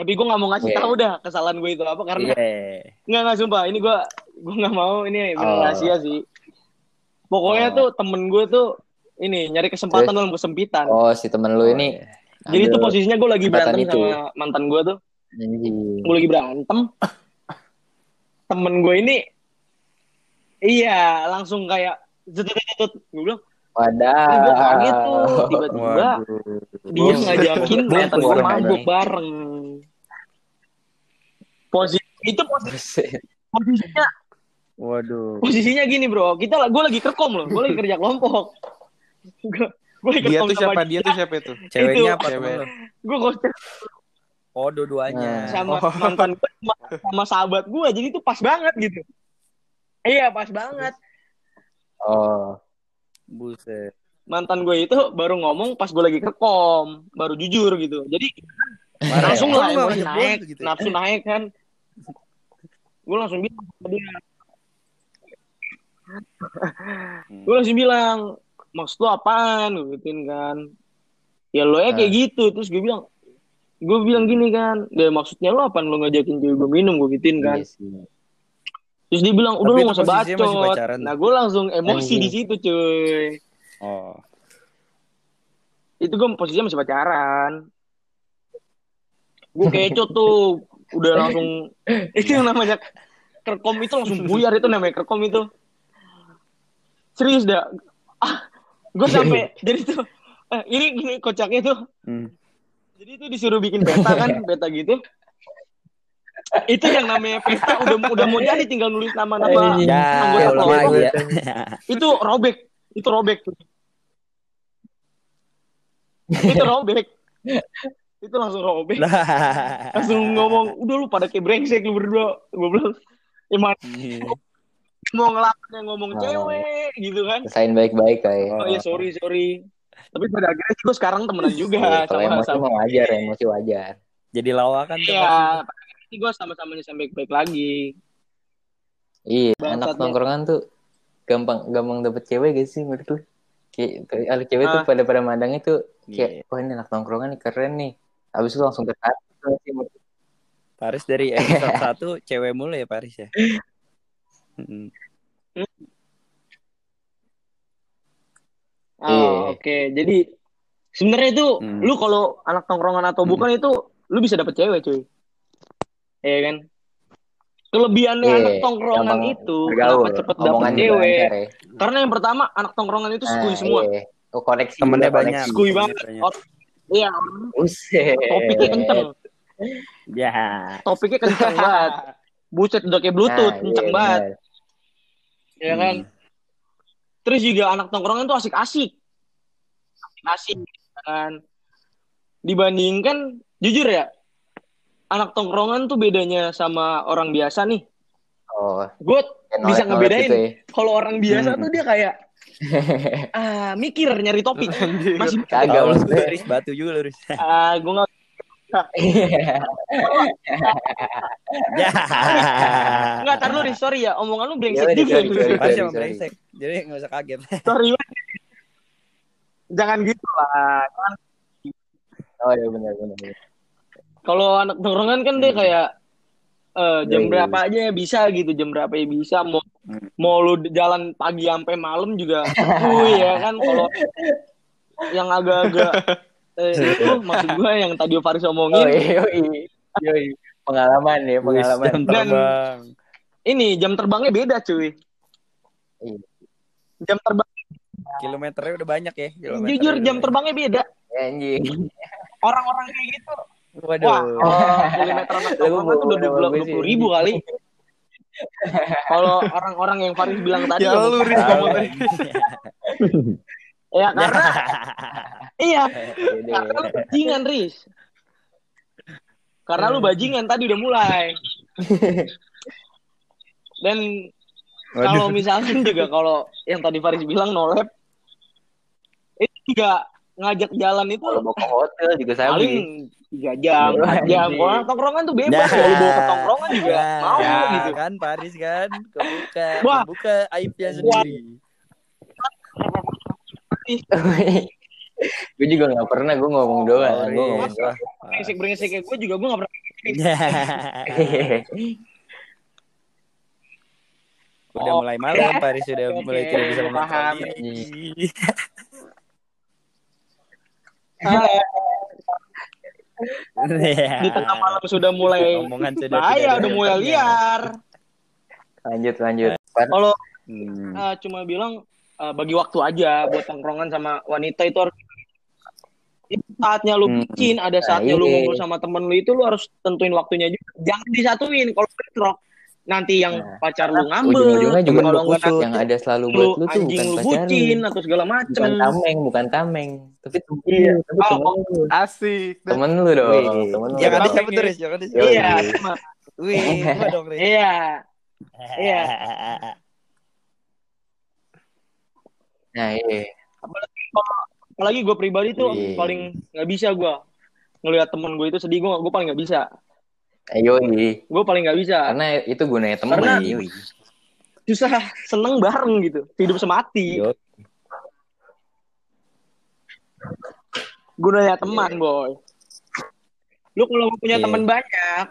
Tapi gue nggak mau ngasih Iya. tahu dah kesalahan gue itu apa karena Iya. nggak nggak sumpah ini gue gue nggak mau ini Oh. rahasia sih. Pokoknya Oh. tuh temen gue tuh ini nyari kesempatan Terus? dalam kesempitan. Oh, si temen lu ini. Jadi tuh posisinya gue lagi kesempatan berantem itu. sama mantan gue tuh. anjing. Gue lagi berantem. Temen gue ini iya langsung kayak zetut gue bilang Wadah. Gua kaget tuh, tiba-tiba dia ngajakin mantan gue mabuk bareng. Posisi itu posisi, posisinya Waduh. posisinya gini bro, kita gue lagi kerkom loh, gue lagi kerja kelompok. Gue lagi Dia kerkom tuh siapa? sama Dia tuh siapa itu? Ceweknya Itu. apa Cewek. gue gosip Oh, dua-duanya. sama Oh. mantan gue sama, sama sahabat gue, jadi itu pas banget gitu. Iya pas banget. Oh. Buset. Mantan gue itu baru ngomong pas gue lagi kerkom, baru jujur gitu. Jadi Marah langsung ya? lah Lu nggak emosi nyebut naik, gitu ya? nafsu naik kan. Gue langsung bilang sama dia. Gue langsung bilang, maksud lu apaan? Gue gituin kan. Ya lo ya kayak gitu. Terus gue bilang, gue bilang gini kan, ya maksudnya lo apaan lo ngajakin cewek gue minum? Gue gituin kan. Iya sih. Terus dia bilang, udah Tapi itu gak usah bacot. Nah gue langsung emosi di situ cuy. Oh. Itu gue posisinya masih pacaran. Gue keco tuh. Udah langsung. Itu yang namanya kerkom itu langsung buyar itu namanya kerkom itu. Serius dah. Ah, gue sampai jadi tuh. eh, ini gini kocaknya tuh. Hmm. Jadi itu disuruh bikin peta kan, peta gitu. Itu yang namanya peta udah udah mau jadi tinggal nulis nama-nama Anjing. Ya, anggota kelompok. ya. itu robek itu robek itu robek itu langsung robek langsung ngomong udah lu pada kayak brengsek lu berdua gue bilang emang Iya. mau ngelakuin yang ngomong Oh. cewek gitu kan Selain baik-baik kayak. oh iya sorry sorry tapi pada akhirnya gue sekarang temenan juga Iya, kalau sama emosi sama mah wajar, emosi wajar. Jadi lawakan tuh ya akhirnya gue sama-sama sampai baik lagi Iya, anak nongkrongan tuh gampang gampang dapet cewek gak sih menurut lu? Kayak kalau cewek tuh Ah. pada pada mandangnya tuh Iya. kayak wah ini anak nongkrongan nih keren nih. Habis itu langsung menurut lu. Paris dari episode 1 cewek mulu ya Paris ya. Mm. Oh, Iya. oke. Jadi sebenarnya itu Hmm. lu kalau anak tongkrongan atau Hmm. bukan itu lu bisa dapet cewek, cuy. Iya kan? Kelebihannya Iya, anak tongkrongan itu bergaul, kenapa cepet dapet cewek? ya. Karena yang pertama anak tongkrongan itu skui Ah, semua. Iya. Oh, koneksi Temennya banyak. Temennya banget. banyak. Iya, Buset. topiknya kenceng. Ya. Topiknya kenceng banget. Buset udah kayak bluetooth, Nah, kenceng iya, banget. benar. Ya kan? Terus juga anak tongkrongan tuh asik-asik. Asik-asik kan. Dibandingkan jujur ya, anak tongkrongan tuh bedanya sama orang biasa nih. Oh, Gue bisa ngebedain. gitu ya. Kalau orang biasa Hmm. tuh dia kayak ah mikir nyari topik. Masih Kagak lu. Riz batu juga lu Riz. ah gue nggak Ya. nggak tar lu Riz, sorry ya omongan lu brengsek Iya, juga. Paris emang brengsek. Jadi nggak usah kaget. sorry banget. Jangan gitu lah. Jangan Oh iya benar benar. benar. kalau anak tongkrongan kan dia kayak eh, jam Iya, iya. berapa aja bisa gitu jam berapa ya bisa mau Hmm. mau lu jalan pagi sampai malam juga kuy ya kan kalau yang agak-agak eh, itu maksud gue yang tadi Faris Oh omongin iya, iya. Yoi. Pengalaman ya, pengalaman. Jam Dan- terbang. ini jam terbangnya beda cuy Iya. jam terbang Kilometernya udah banyak ya. kilometernya jujur jam terbangnya beda Anjing. orang-orang kayak gitu Waduh. wah oh, kilometer anak Lu tongkrongan tuh udah dua puluh ribu kali kalau orang-orang yang Faris bilang tadi Ya lu Riz Tahu, ngomong tadi. anjing. ya karena iya karena lu bajingan Riz karena lu bajingan tadi udah mulai dan kalau misalkan juga kalau yang tadi Faris bilang no lab itu juga ngajak jalan itu Kalau mau ke hotel juga sabi. paling tiga jam, Iya, empat jam. anjing. Kalau orang tongkrongan tuh bebas, kalau lu bawa ke tongkrongan juga Ya, mau ya, gitu. kan Paris kan kebuka Wah. kebuka aibnya sendiri gue juga gak pernah, gue ngomong doang. Oh, gue ngomong doang. Brengsek kayak gue juga gue gak pernah Udah Oh, mulai malam, Paris sudah mulai tidak bisa paham. mengontrol diri. Di tengah malam sudah mulai Omongan sudah bahaya, udah mulai liar. lanjut lanjut Kalau Hmm. eh, cuma bilang eh, bagi waktu aja buat tongkrongan sama wanita itu harus itu saatnya lu Hmm. bucin, ada saatnya Nah, lu iya. ngumpul sama temen lu itu lu harus tentuin waktunya juga. Jangan disatuin kalau bentrok. Nanti yang Nah, pacar lu ngambek, ujung-ujungnya juga kalau enggak kusut. yang ada selalu lu buat lu tuh bukan lu pacar bucin lu atau segala macem. bukan tameng bukan tameng tapi temen Iya. lu, tapi Oh, temen lu Asik. temen lu dong Wih, temen lu Jangan disebut ini. terus, jangan disebut. Yoi. Iya, Wih, gua dong, iya. Iya. nah iya Apalagi gue pribadi tuh Iya. paling nggak bisa gue ngelihat temen gue itu sedih gue gue paling nggak bisa. Ayo Gue paling nggak bisa. karena itu gunanya temen Karena- Yoi. Susah seneng bareng gitu. Hidup semati. Yo. gunanya teman boy lu kalau mau punya Iya. teman banyak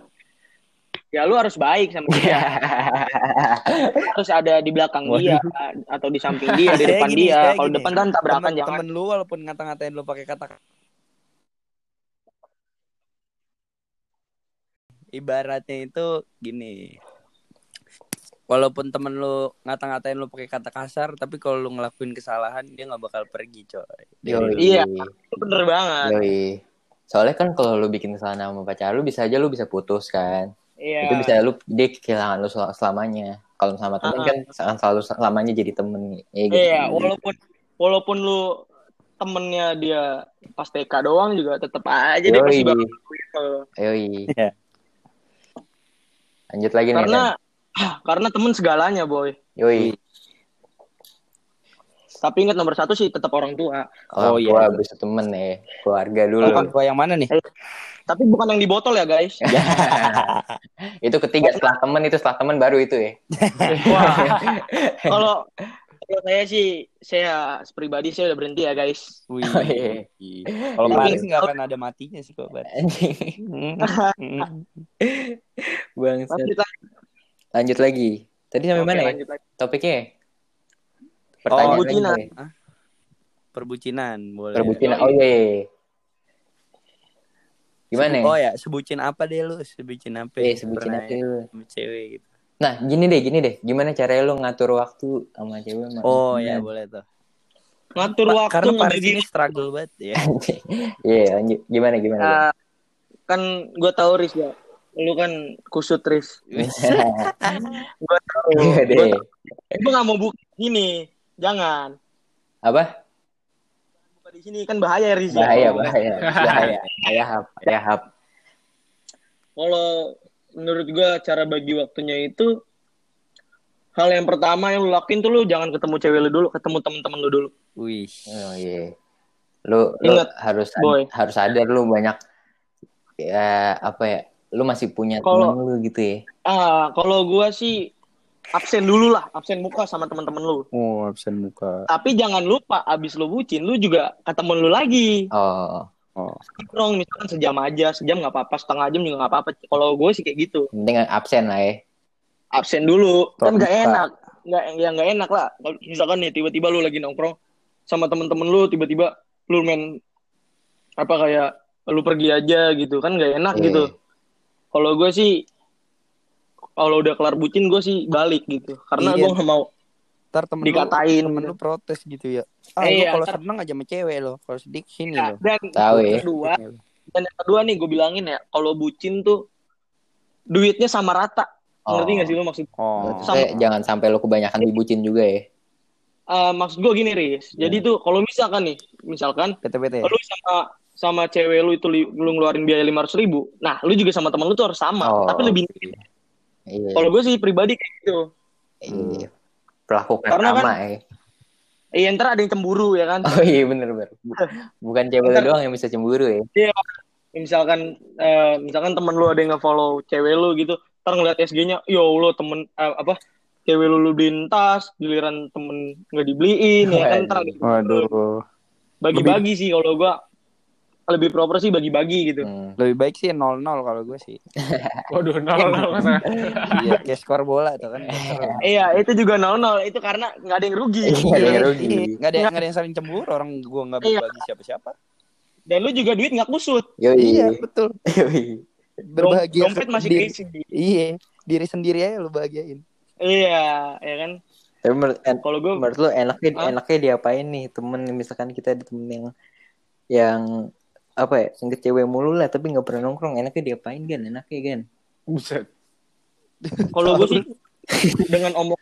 ya lu harus baik sama dia harus ada di belakang dia atau di samping dia di depan gini, dia kalau depan kan tabrakan Temen, jangan temen lu walaupun ngata-ngatain lu pakai kata ibaratnya itu gini walaupun temen lu ngata-ngatain lu pakai kata kasar tapi kalau lu ngelakuin kesalahan dia nggak bakal pergi coy Yoi. Iya. bener banget Yoi. Soalnya kan kalau lu bikin kesalahan sama pacar lu bisa aja lu bisa putus kan. iya Itu bisa lu dia kehilangan lu sel- selamanya. Kalau sama temen Ah. kan akan selalu selamanya jadi temen. Ya, gitu. iya walaupun walaupun lu temennya dia pas TK doang juga tetep aja dia pasti Yoi. bakal gitu. Yoi. Iya. Lanjut lagi nih. karena Ren. karena temen segalanya boy Yoi. tapi ingat nomor satu sih tetap orang tua Orang Oh, iya. tua habis itu temen ya. Keluarga dulu. Orang tua yang mana nih tapi bukan yang di botol ya guys itu ketiga setelah temen itu setelah temen baru itu ya. Wah, kalau kalau saya sih saya pribadi saya udah berhenti ya guys. Wih. Oh, iya. kalau Tapi- Paris nggak akan ada matinya sih kok. Bangsat. Lanjut lagi. Lanjut lagi. Tadi sampai Oke, mana ya? lagi. Topiknya? Pertanyaan lagi perbucinan. ya? perbucinan boleh Perbucinan. Oh iya. iya. Gimana? oh ya sebutin apa deh lu sebutin apa Eh, pernah apa lu? cewek gitu Nah, gini deh, gini deh. Gimana caranya lu ngatur waktu sama cewek? sama oh temen? ya boleh tuh Ngatur Pa- waktu karena Paris diri. ini struggle banget ya Iya, lanjut. Gimana, gimana? gimana? Ah, kan gue tahu Riz ya. Lu kan kusut Riz. Gue tahu. Iya deh. Gue gak mau buka gini. Jangan. Apa? Buka di sini kan bahaya Riz. ya. Bahaya, bahaya. Bahaya. Bahaya, hap. Bahaya, hap. Kalau menurut gue cara bagi waktunya itu hal yang pertama yang lu lakuin tuh lu jangan ketemu cewek lu dulu, ketemu temen-temen lu dulu. wih Oh iya. Lu, lu Ingat, harus boy. harus sadar lu banyak ya apa ya? Lu masih punya temen lu gitu ya. Ah, kalau gua sih absen dulu lah, absen muka sama teman-teman lu. oh absen muka Tapi jangan lupa abis lu bucin, lu juga ketemu lu lagi. Oh, Nongkrong misalkan sejam aja, sejam nggak apa-apa, setengah jam juga nggak apa-apa. Kalau gue sih kayak gitu, penting absen lah ya. absen dulu. Kan nggak enak, nggak ya nggak enak lah. Kalau Misalkan nih tiba-tiba lu lagi nongkrong sama temen-temen lu, tiba-tiba lu main apa kayak lu pergi aja gitu kan nggak enak Iya. gitu. Kalau gue sih kalau udah kelar bucin gue sih balik gitu, karena Iya. gue nggak mau ntar temen Dikatain. lu temen lu protes gitu ya ah Iya, lu kalau ntar- seneng aja sama cewek lo kalau sedih sini Ya, lo dan Tahu yang ya. kedua dan yang kedua nih gue bilangin ya kalau bucin tuh duitnya sama rata Oh. ngerti gak sih lo maksud oh Maksudnya jangan sampai lu kebanyakan dibucin juga ya. Eh, maksud gue gini Riz jadi Iya. tuh kalau misalkan nih misalkan PT-PT lu sama sama cewek lu itu li- lu ngeluarin biaya lima ribu nah lu juga sama temen lu tuh harus sama Oh. tapi lebih Iya. kalau gue sih pribadi kayak gitu Iya. Pelakukan Karena kan- sama ya. iya ntar ada yang cemburu ya kan Oh iya bener bener. Bu- Bukan cewek Ntar- doang yang bisa cemburu ya. misalkan eh, misalkan temen lu ada yang nge-follow cewek lu gitu ntar ngeliat SG-nya ya Allah temen eh, apa cewek lu lu beliin tas giliran temen nggak dibeliin ya kan ntar ada waduh bagi-bagi sih kalau gua lebih proper sih bagi-bagi gitu. Hmm. Lebih baik sih 0-0 kalau gue sih. Waduh, nol nol masa. Iya, kayak skor bola tuh kan. Iya, itu juga 0-0. Itu karena nggak ada yang rugi. Iya, ada yang rugi. Nggak ada, nggak ada yang saling cemburu. Orang gue nggak Iya. berbagi siapa-siapa. Dan lu juga duit nggak kusut. Yoi. Iya, betul. Yoi. Berbahagia. Dompet masih diri, keisi. Iya, diri sendiri aja lu bahagiain. Iya, ya kan. Tapi menurut, en- Kalau gue menurut lu enaknya Hah? enaknya diapain nih temen misalkan kita ada temen yang yang apa ya ke cewek mulu lah tapi nggak pernah nongkrong enaknya diapain kan enaknya kan Buset. kalau gue sih dengan omong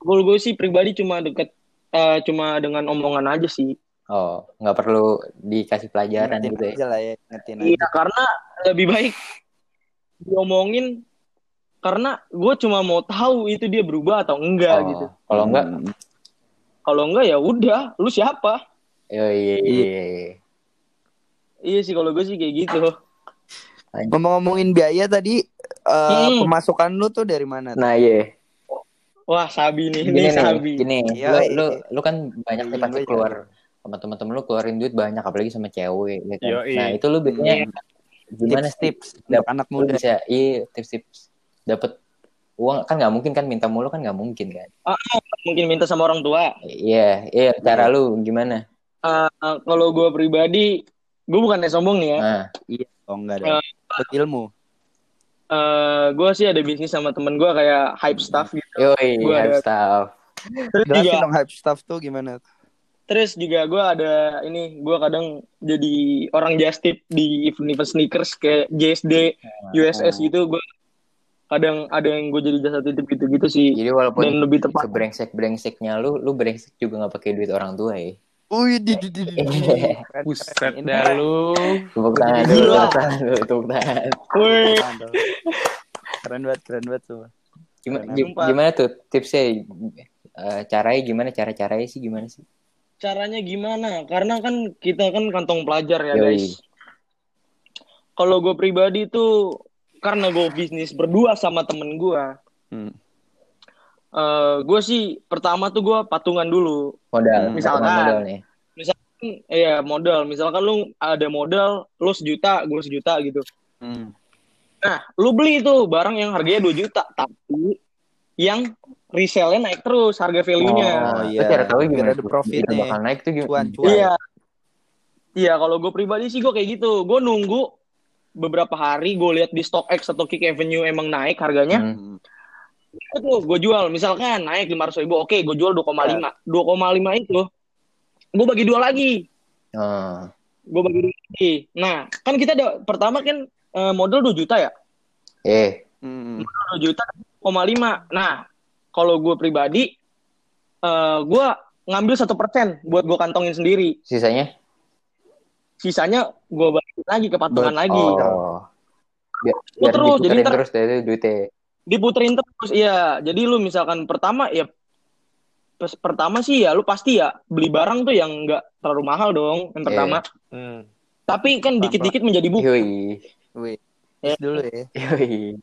kalau gue sih pribadi cuma deket eh, cuma dengan omongan aja sih. oh nggak perlu dikasih pelajaran gitu ya aja lah ya, Iya, aja. karena lebih baik diomongin karena gue cuma mau tahu itu dia berubah atau enggak Oh, gitu. kalau enggak Hmm. Kalau enggak ya udah, lu siapa? oh, iya, iya, iya. Iya sih kalau gue sih kayak gitu. Ngomong-ngomongin biaya tadi, eh, Hmm. pemasukan lu tuh dari mana? tuh? nah iya Wah, Sabi nih, gini ini nih Sabi. gini Iya, lu, iya. lu lu kan banyak nih Iya, pasti iya. keluar sama teman-teman lu keluarin duit banyak apalagi sama cewek ya kan? Yoi. nah itu lu biasanya gimana sih Tips-tips untuk anak muda. bisa iya tips-tips dapat uang kan nggak mungkin kan minta mulu kan nggak mungkin kan Mungkin minta sama orang tua. iya iya cara lu gimana Eh, kalau gue pribadi, gue bukannya sombong nih ya. nah Iya, oh enggak ada. Buat ilmu. Eh, gue sih ada bisnis sama temen gue kayak hype stuff gitu. yoi Gua hype ada- stuff Terus Jelasin juga, dong hype stuff tuh gimana? terus juga gue ada ini, gue kadang jadi orang just tip di event-event sneakers kayak JSD, USS gitu. Gue kadang ada yang gue jadi jasa titip gitu-gitu sih. jadi walaupun Dan lebih tepat. sebrengsek brengseknya lu lu brengsek juga nggak pakai duit orang tua ya Wih, di di di di. di. Keren, Buset dah lu. tepuk tangan dulu tepuk tangan dulu tepuk tangan Woi, keren banget, keren banget tuh. gimana, gimana tuh tipsnya Eh, caranya gimana cara caranya sih gimana sih caranya gimana? Karena kan kita kan kantong pelajar ya Yoi. guys. Kalau gue pribadi tuh karena gue bisnis berdua sama temen gue. Hmm. Eh gue sih pertama tuh gue patungan dulu. modal Misalkan. patungan modal nih Hmm, Iya modal. Misalkan lu ada modal, lu sejuta, gue sejuta gitu. Hmm. Nah, lu beli itu barang yang harganya 2 juta, tapi yang resell-nya naik terus harga value-nya. Oh, iya. cara tahu gimana ada profitnya. Bakal naik tuh gimana Cuan, cuan. Iya. Iya, kalau gue pribadi sih gue kayak gitu. Gue nunggu beberapa hari, gue lihat di StockX atau Kick Avenue emang naik harganya. Hmm. Itu gue jual. Misalkan naik 500 ribu, oke gue jual 2,5. 2,5 itu gue bagi dua lagi. Oh. Gue bagi dua lagi. Nah, kan kita ada pertama kan eh, modal 2 juta ya. eh Hmm. 2 juta, 2,5. Nah, kalau gue pribadi, eh gue ngambil satu persen buat gue kantongin sendiri. sisanya Sisanya gue balikin lagi ke patungan lagi. oh biar, biar terus, jadi ntar- terus deh itu duitnya diputerin terus iya jadi lu misalkan pertama ya pes- pertama sih ya lu pasti ya beli barang tuh yang enggak terlalu mahal dong yang pertama Hmm. tapi kan dikit-dikit menjadi buku yoi Wih. Ya. Dulu ya. yoi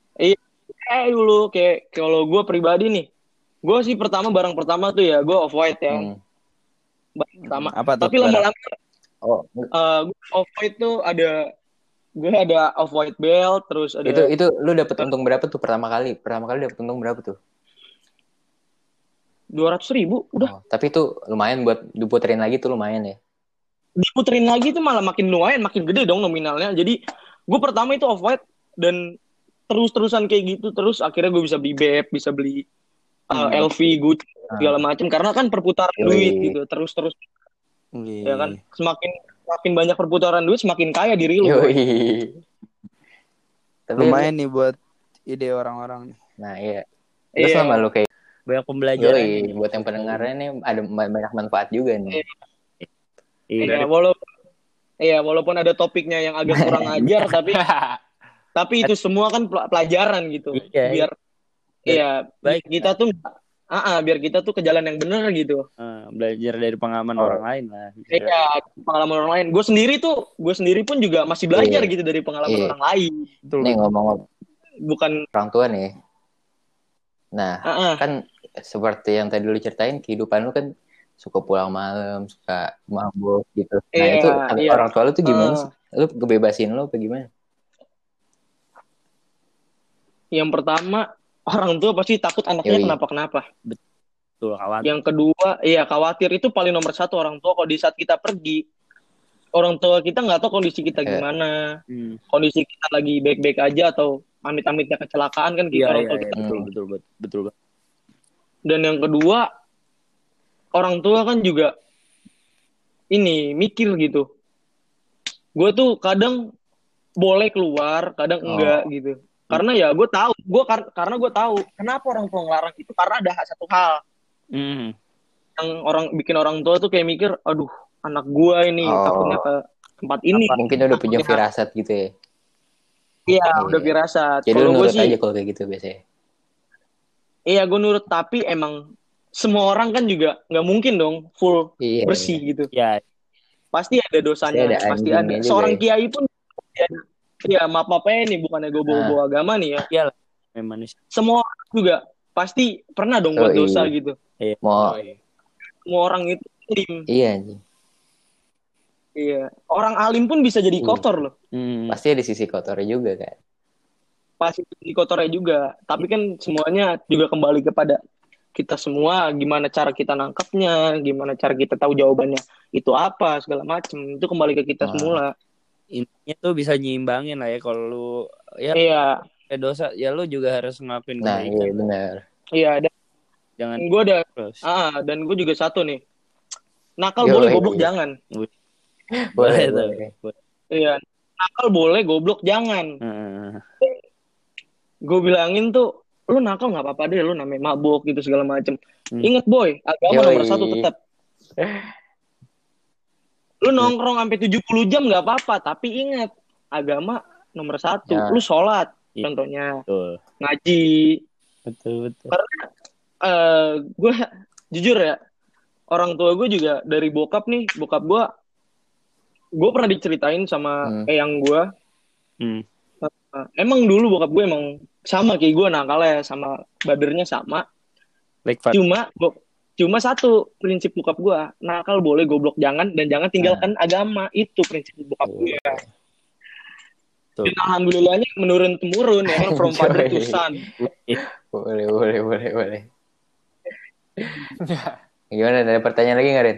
eh dulu kayak kalau gue pribadi nih gue sih pertama barang pertama tuh ya gue off white ya Hmm. barang pertama Apa tuh? tapi lama-lama oh eh gue off white tuh ada gue ada off white belt terus ada itu itu lu dapet untung berapa tuh pertama kali? Pertama kali dapet untung berapa tuh? dua ratus ribu udah. Oh, tapi itu lumayan buat diputerin lagi tuh lumayan ya. Diputerin lagi tuh malah makin lumayan makin gede dong nominalnya. Jadi gue pertama itu off white dan terus-terusan kayak gitu terus akhirnya gue bisa beli beb bisa beli uh, Hmm. LV Gucci segala macam karena kan perputaran duit gitu terus-terus. Wih. ya kan? Semakin semakin banyak perputaran duit semakin kaya diri lu tapi Lumayan nih buat ide orang-orang nih. nah iya terus Iya. sama lu kayak Banyak pembelajaran. yoi buat yang pendengarnya nih ada banyak manfaat juga nih Iya, walaupun iya walaupun ada topiknya yang agak kurang ajar tapi tapi itu semua kan pel- pelajaran gitu Iya, biar iya baik. kita tuh ah ah, biar kita tuh ke jalan yang benar gitu Eh, belajar dari pengalaman Oh. orang lain lah. Iya, pengalaman orang lain. Gue sendiri tuh, gue sendiri pun juga masih belajar Iya. gitu dari pengalaman Iya. orang lain. Betul. nih ngomong Bukan, orang tua nih nah ah, ah, kan seperti yang tadi lu ceritain kehidupan lu kan suka pulang malam, suka mabuk gitu. Nah Iya, itu iya. orang tua lu tuh gimana sih? Lu kebebasin lu apa gimana? Yang pertama, orang tua pasti takut anaknya Yoi. kenapa-kenapa. Betul khawatir. Yang kedua, iya khawatir itu paling nomor satu orang tua kalau di saat kita pergi. Orang tua kita nggak tahu kondisi kita Iya. gimana, Hmm. kondisi kita lagi baik-baik aja atau amit-amitnya kecelakaan kan kita Iya, orang iya, tua iya, kita. betul, betul, betul, betul, betul. Dan yang kedua, orang tua kan juga ini mikir gitu. Gue tuh kadang boleh keluar, kadang Oh. enggak gitu. Karena ya gue tahu, gue karena gue tahu kenapa orang tua ngelarang itu karena ada satu hal Hmm. yang orang bikin orang tua tuh kayak mikir, aduh anak gue ini Oh. takutnya ke tempat ini. Mungkin udah punya firasat gitu ya. Iya, Iya. udah firasat. Jadi lu nurut sih, aja kalau kayak gitu biasanya. iya gue nurut. Tapi emang semua orang kan juga nggak mungkin dong full Iya. bersih gitu. Ya, pasti ada dosanya, Pasti ada pasti ada. Seorang ya. kiai pun, ya, ya maaf maaf aja nih, bukannya gue bawa-bawa agama nih ya. memang nih. Semua orang juga pasti pernah dong buat Oh, iya. dosa gitu. Mau Semua orang itu alim. iya anjing. Iya. Orang alim pun bisa jadi Iya. kotor loh. Hmm. Pasti ada sisi kotornya juga kan. Pasti jadi kotornya juga. Tapi kan semuanya juga kembali kepada kita semua. Gimana cara kita nangkapnya, gimana cara kita tahu jawabannya itu apa segala macem. Itu kembali ke kita Ah. semula. Intinya tuh bisa nyimbangin lah ya kalau lu ya Iya. Kayak dosa ya lu juga harus ngelakuin Nah, iya kebaikan. benar. Iya. Dan Jangan gue ada terus. Ah, dan gue juga satu nih. Nakal Yo, boleh, eh, goblok iya. jangan. Boleh, tuh. boleh. Iya. Nakal boleh, goblok jangan. Heeh. Gue bilangin tuh, lu nakal nggak apa-apa deh, lu namanya mabuk gitu segala macem. Hmm. Ingat boy, agama Yoi. nomor satu tetap. Lu nongkrong sampai 70 jam nggak apa-apa, tapi ingat agama nomor satu. Ya. Lu sholat, Iya. Contohnya Betul. ngaji. Betul, betul. Eh, gue jujur ya, orang tua gue juga dari bokap nih, bokap gue, gue pernah diceritain sama Hmm. eyang gue. Hmm. Uh, emang dulu bokap gue emang sama kayak gue nakalnya sama badernya sama Like cuma bo- cuma satu prinsip bokap gue nakal boleh goblok jangan dan jangan tinggalkan agama itu prinsip bokap gue Dan alhamdulillahnya menurun temurun ya kan from father to son Boleh, boleh, boleh, boleh. Gimana? Ada pertanyaan lagi nggak, Ren?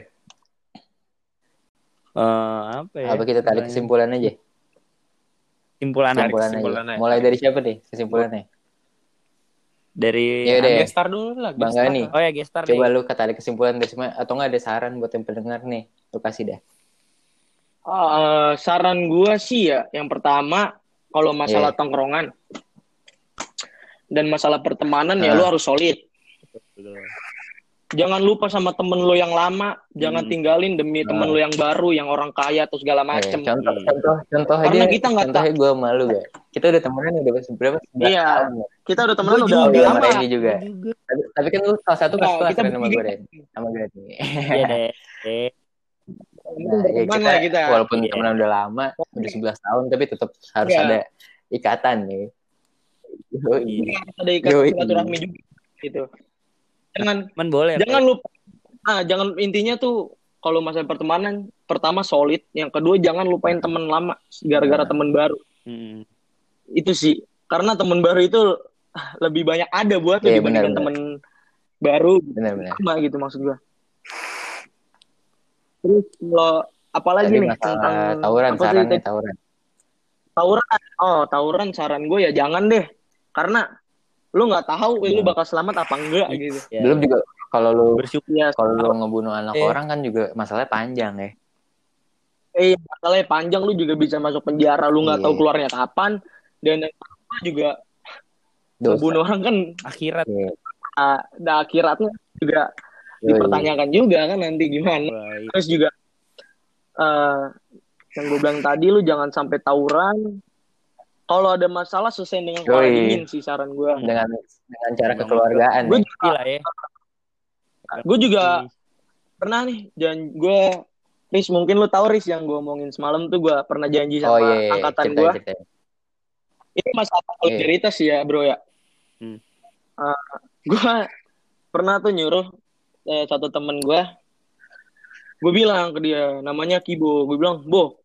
Eh, apa ya? Apa kita tarik kesimpulan aja? kesimpulan, Kesimpulan kesimpulan aja. aja. Mulai dari siapa nih kesimpulannya? dari Ya udah. Gestar dulu lah. Bang gestar. Gani. Oh ya gestar Coba nih. lu tarik kesimpulan dari semua atau nggak ada saran buat yang pendengar nih? Lu kasih dah. Uh, saran gue sih ya yang pertama kalau masalah Iya. tongkrongan dan masalah pertemanan ya Ah. lu harus solid Betul. jangan lupa sama temen lo yang lama, jangan Hmm. tinggalin demi temen Ah. lo yang baru, yang orang kaya atau segala Eh, macem. contoh, Hmm. contoh, contoh Karena aja. kita nggak contohnya gue malu gak? Kita udah temenan udah berapa? 11 Iya. tahun. ya? Kita udah temenan udah juga. iya, lama. sama juga. Gua juga. Tapi, tapi kan lu salah satu Nah, kelas kelas kita sama gue. Ren. Sama gue nih. Iya deh. Nah, ya kita, lah kita. walaupun Iya. temenan udah lama, udah 11 tahun, tapi tetap harus Iya. ada ikatan nih. Yoi. Iya. Harus ada ikat Yoi. silaturahmi juga gitu. Jangan Cuman boleh. jangan Pak. lupa ah jangan intinya tuh kalau masalah pertemanan pertama solid, yang kedua jangan lupain temen lama gara-gara Nah. temen baru. Hmm. Itu sih. Karena temen baru itu ah, lebih banyak ada buat Iya, dibandingkan temen baru Benar-benar. sama gitu maksud gua. Terus kalau apalagi Tadi nih tentang tawuran, apa sih sarannya tadi? tawuran. tawuran. Oh, tawuran saran gue ya jangan deh. Karena lu nggak tahu eh, lu Hmm. bakal selamat apa enggak gitu. Ya. Belum juga kalau lu bersyukur. Ya, kalau lu ngebunuh anak Eh. orang kan juga masalahnya panjang ya. eh masalahnya panjang lu juga bisa masuk penjara, lu nggak Iya. tahu keluarnya kapan dan yang kedua juga Dosa. membunuh orang kan akhirat. Iya. ah, nah, akhiratnya juga. Dipertanyakan juga kan nanti gimana. Baik. Terus juga eh yang gue bilang tadi lu jangan sampai tawuran. Kalau ada masalah selesai dengan kepala Yoi. dingin sih saran gue. dengan dengan cara kekeluargaan Gue nih. juga, Gila ya. gue juga pernah nih dan gue Riz mungkin lu tahu Riz yang gue omongin semalam tuh gue pernah janji Oh sama iya, angkatan gue ini masalah solidaritas sih ya bro ya Hmm. gue pernah tuh nyuruh eh, satu temen gue gue bilang ke dia namanya Kibo gue bilang Bo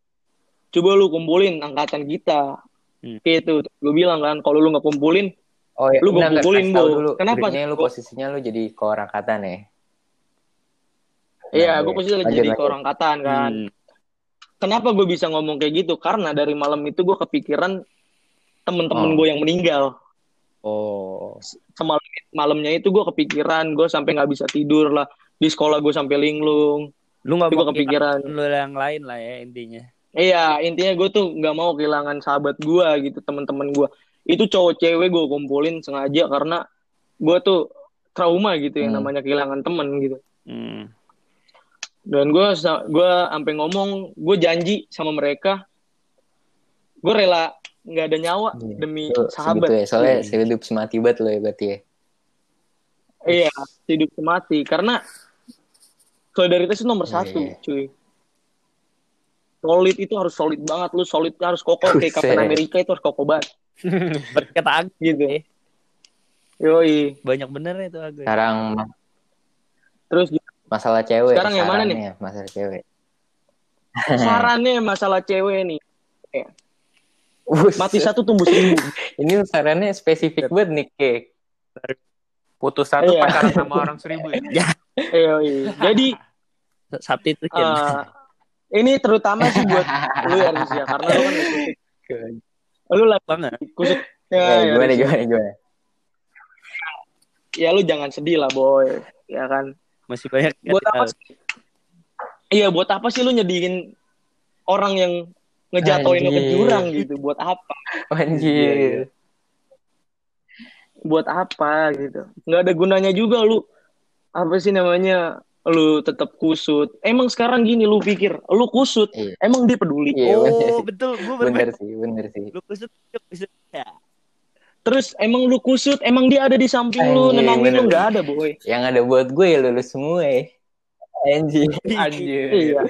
coba lu kumpulin angkatan kita Hmm. gitu gue bilang kan kalau lu nggak kumpulin Oh ya, Lu kasih tahu Bo. dulu. Kenapa, lu posisinya lu jadi koor angkatan ya? iya Nah, gue iya. pasti lagi Lanjut, jadi lanjut. ke orang angkatan kan Hmm. kenapa gue bisa ngomong kayak gitu karena dari malam itu gue kepikiran temen-temen Oh. gue yang meninggal Oh. Malamnya itu gue kepikiran gue sampai nggak bisa tidur lah di sekolah gue sampai linglung Lu nggak mau gua kepikiran. lu yang lain lah ya intinya. iya intinya gue tuh nggak mau kehilangan sahabat gue gitu temen-temen gue itu cowok cewek gue kumpulin sengaja karena gue tuh trauma gitu yang Hmm. namanya kehilangan temen gitu Hmm. dan gue gue sampai ngomong gue janji sama mereka gue rela nggak ada nyawa Iya. demi sahabat segitu ya, soalnya Hmm. sehidup semati banget lo ya berarti ya. Iya hidup semati karena solidaritas itu nomor Iya, satu iya. cuy solid itu harus solid banget lu solid harus kokoh kayak Captain Buset. Amerika itu harus kokoh banget Kata Agus gitu yoi banyak bener itu Agus. Sekarang terus masalah cewek. Sekarang yang mana nih? Masalah cewek. sarannya masalah cewek nih Buset. mati satu tumbuh seribu Ini sarannya spesifik banget nih, Kek. Putus satu Iya. pacaran sama orang seribu ya. yoi jadi Substitution. eh, ini terutama sih buat lu ya Riz, ya karena lu kan lu lagi banget. kusut Ya, ya, ya, gimana, Riz. gimana, gimana? ya lu jangan sedih lah boy ya kan Masih banyak buat apa sih iya buat apa sih lu nyedihin orang yang ngejatoin lu ke jurang gitu buat apa Anjir. Buat apa gitu nggak ada gunanya juga lu apa sih namanya lu tetap kusut emang sekarang gini lu pikir lu kusut Iya. emang dia peduli Iya, bener Oh sih. betul, gue Bener bener. sih, bener sih. Lu kusut, lu kusut. Ya. terus emang lu kusut emang dia ada di samping lu Anjing, nenangin bener. lu nggak ada boy Yang ada buat gue ya lulus semua ya. Anjir. Anjir. Iya.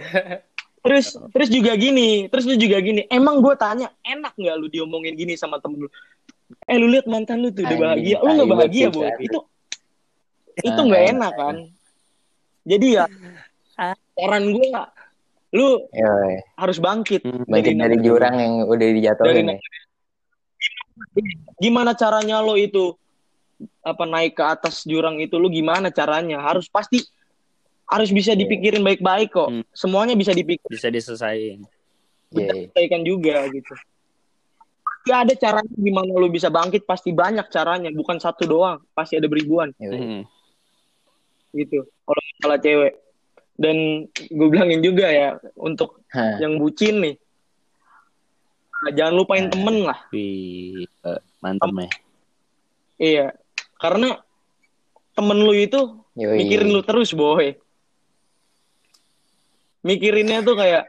Terus terus juga gini, terus lu juga gini. Emang gue tanya, enak nggak lu diomongin gini sama temen lu? Eh lu lihat mantan lu tuh udah bahagia, lu nggak bahagia sih, Itu itu nggak ah, enak kan? Jadi ya saran gue, lu Yoi. harus bangkit. Hmm. Bangkit dari jurang yang udah Dari dijatuhin ya. Gimana caranya lo itu apa naik ke atas jurang itu lu gimana caranya? Harus pasti harus bisa dipikirin baik-baik kok. Hmm. Semuanya bisa dipikir Bisa diselesain. Iya. selesaikan juga gitu. Pasti ada caranya gimana lu bisa bangkit, pasti banyak caranya, bukan satu doang, pasti ada beribuan. Hmm. gitu. Kalau masalah cewek. Dan gue bilangin juga ya untuk Hah. yang bucin nih, nah, jangan lupain Nah. temen lah. Wih, eh, mantap ya. Iya, karena temen lu itu Yoi. mikirin lu terus boy. Mikirinnya tuh kayak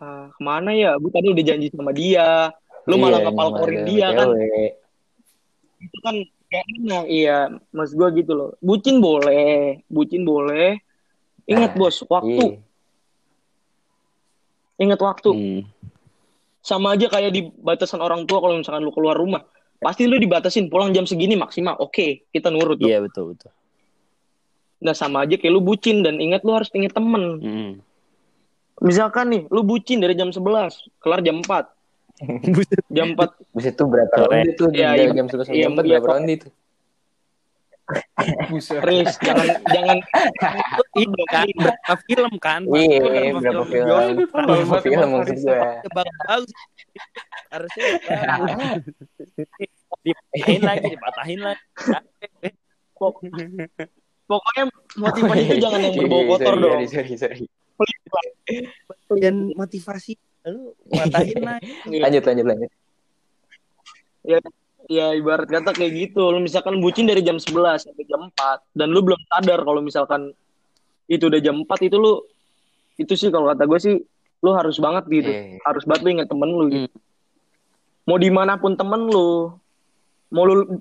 ah, ke mana ya? Gue tadi udah janji sama dia, lu Iya, malah ngepalkorin dia kan? itu kan gak enak iya mas gua gitu loh bucin boleh bucin boleh ingat Nah, bos waktu Iya. ingat waktu Hmm. sama aja kayak di batasan orang tua kalau misalkan lu keluar rumah pasti lu dibatasin pulang jam segini maksimal oke kita nurut. Iya betul betul. nah sama aja kayak lu bucin dan ingat lu harus inget temen Hmm. misalkan nih lu bucin dari jam 11 kelar jam 4 jam 4 Buset tuh berapa Sore. ronde tuh Iya, dari iya. jam 11 sampai Iya, jam 4 iya, berapa ronde itu? Buset. Riz jangan jangan Ini kan berapa film kan? Iya, Berapa film? Berapa film maksud gue? bagus. Harusnya dipatahin lagi, dipatahin lagi. pok- pokoknya motivasi itu jangan yang berbau Iya, kotor dong Sorry, sorry, motivasi lu matahin lagi. Lanjut, lanjut, lanjut. Ya ibarat kata kayak gitu. Lu misalkan bucin dari jam 11 sampai jam 4 dan lu belum sadar kalau misalkan itu udah jam 4 itu lu itu sih kalau kata gue sih lu harus banget gitu. Iya. Harus banget lu inget temen lu gitu. Hmm. Mau di mana pun temen lu, mau lu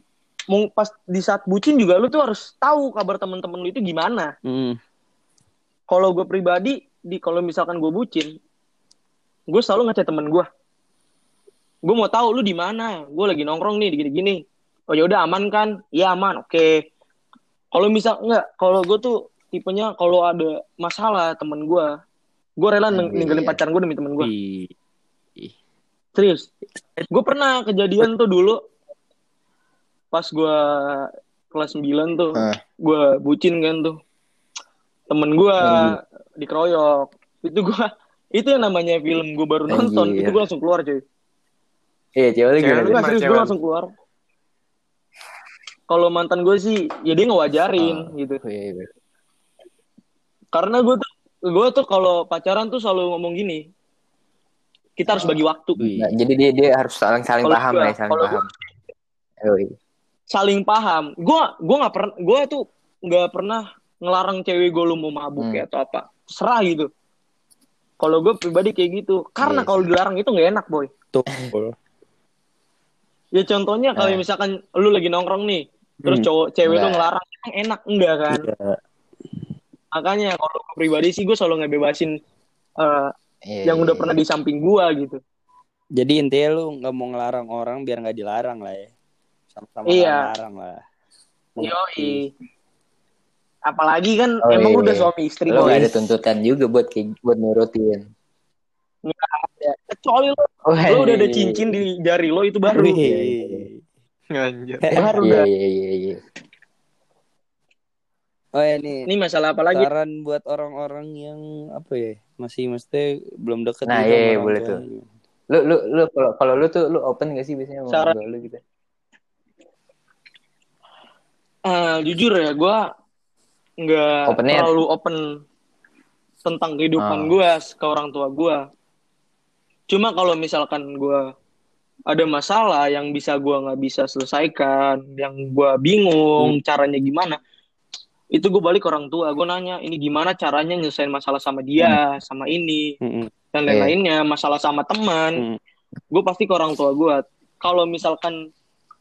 mau pas di saat bucin juga lu tuh harus tahu kabar temen-temen lu itu gimana. Hmm. Kalau gue pribadi di kalau misalkan gue bucin, gue selalu ngechat temen gue. Gue mau tahu lu di mana. Gue lagi nongkrong nih gini-gini. Oh ya udah aman kan? Iya aman. Oke. Kalau misal enggak, kalau gue tuh tipenya kalau ada masalah temen gue, gue rela neng- Anjir. ninggalin pacar gue demi temen gue. Ih, Serius. Gue pernah kejadian tuh dulu pas gue kelas 9 tuh, Hah. gue bucin kan tuh. Temen gue dikeroyok. Itu gue itu yang namanya film gue baru nonton, Anjir. itu gue langsung keluar cuy. Iya, cewek lu Cewek gimana? Enggak serius gue lu? langsung keluar. Kalau mantan gue sih, ya dia ngewajarin gitu. Oh, iya, iya. Karena gue tuh, gue tuh kalau pacaran tuh selalu ngomong gini, kita harus bagi waktu. Nah, jadi dia dia harus saling saling paham gua- lah, ya, saling paham. Oh, iya. Saling paham. Gue gue nggak pernah, gue tuh nggak pernah ngelarang cewek gue lu mau mabuk Hmm. ya atau apa, serah gitu. Kalau gue pribadi kayak gitu, karena Iya kalau dilarang itu nggak enak boy. Tuh. Ya contohnya kalau Nah. misalkan lu lagi nongkrong nih, terus Hmm. cowok cewek lu ngelarang, enak enggak kan? Iya. Makanya kalau pribadi sih gue selalu ngebebasin eh, Iya, yang iya, udah iya. pernah di samping gua gitu. Jadi intinya lu nggak mau ngelarang orang biar nggak dilarang lah ya. Sama-sama Iya. ngelarang lah. Yoi. Apalagi kan Oh, emang iya, udah iya. suami istri Lo gak ada tuntutan juga buat kayak buat nurutin. Kecuali lo, Oh, lo udah ada cincin di jari lo itu baru. Wih. Iya, iya, iya. Anjir. Baru Iya udah. iya iya iya. Oh ya nih. Ini masalah apa lagi? Saran buat orang-orang yang apa ya masih mesti belum deket Nah, gitu iya, iya, boleh tuh. Lu lu lu kalau kalau lu tuh lu open gak sih biasanya sama Saran- lu gitu? Eh, jujur ya, gua nggak Open-nya? terlalu open tentang kehidupan Ah. gua ke orang tua gua. Cuma kalau misalkan gua ada masalah yang bisa gua nggak bisa selesaikan, yang gua bingung caranya gimana, itu gue balik ke orang tua. Gue nanya, ini gimana caranya nyelesain masalah sama dia, sama ini, Mm-mm. dan Iya. lain-lainnya, masalah sama teman. Hmm. Gue pasti ke orang tua gue. Kalau misalkan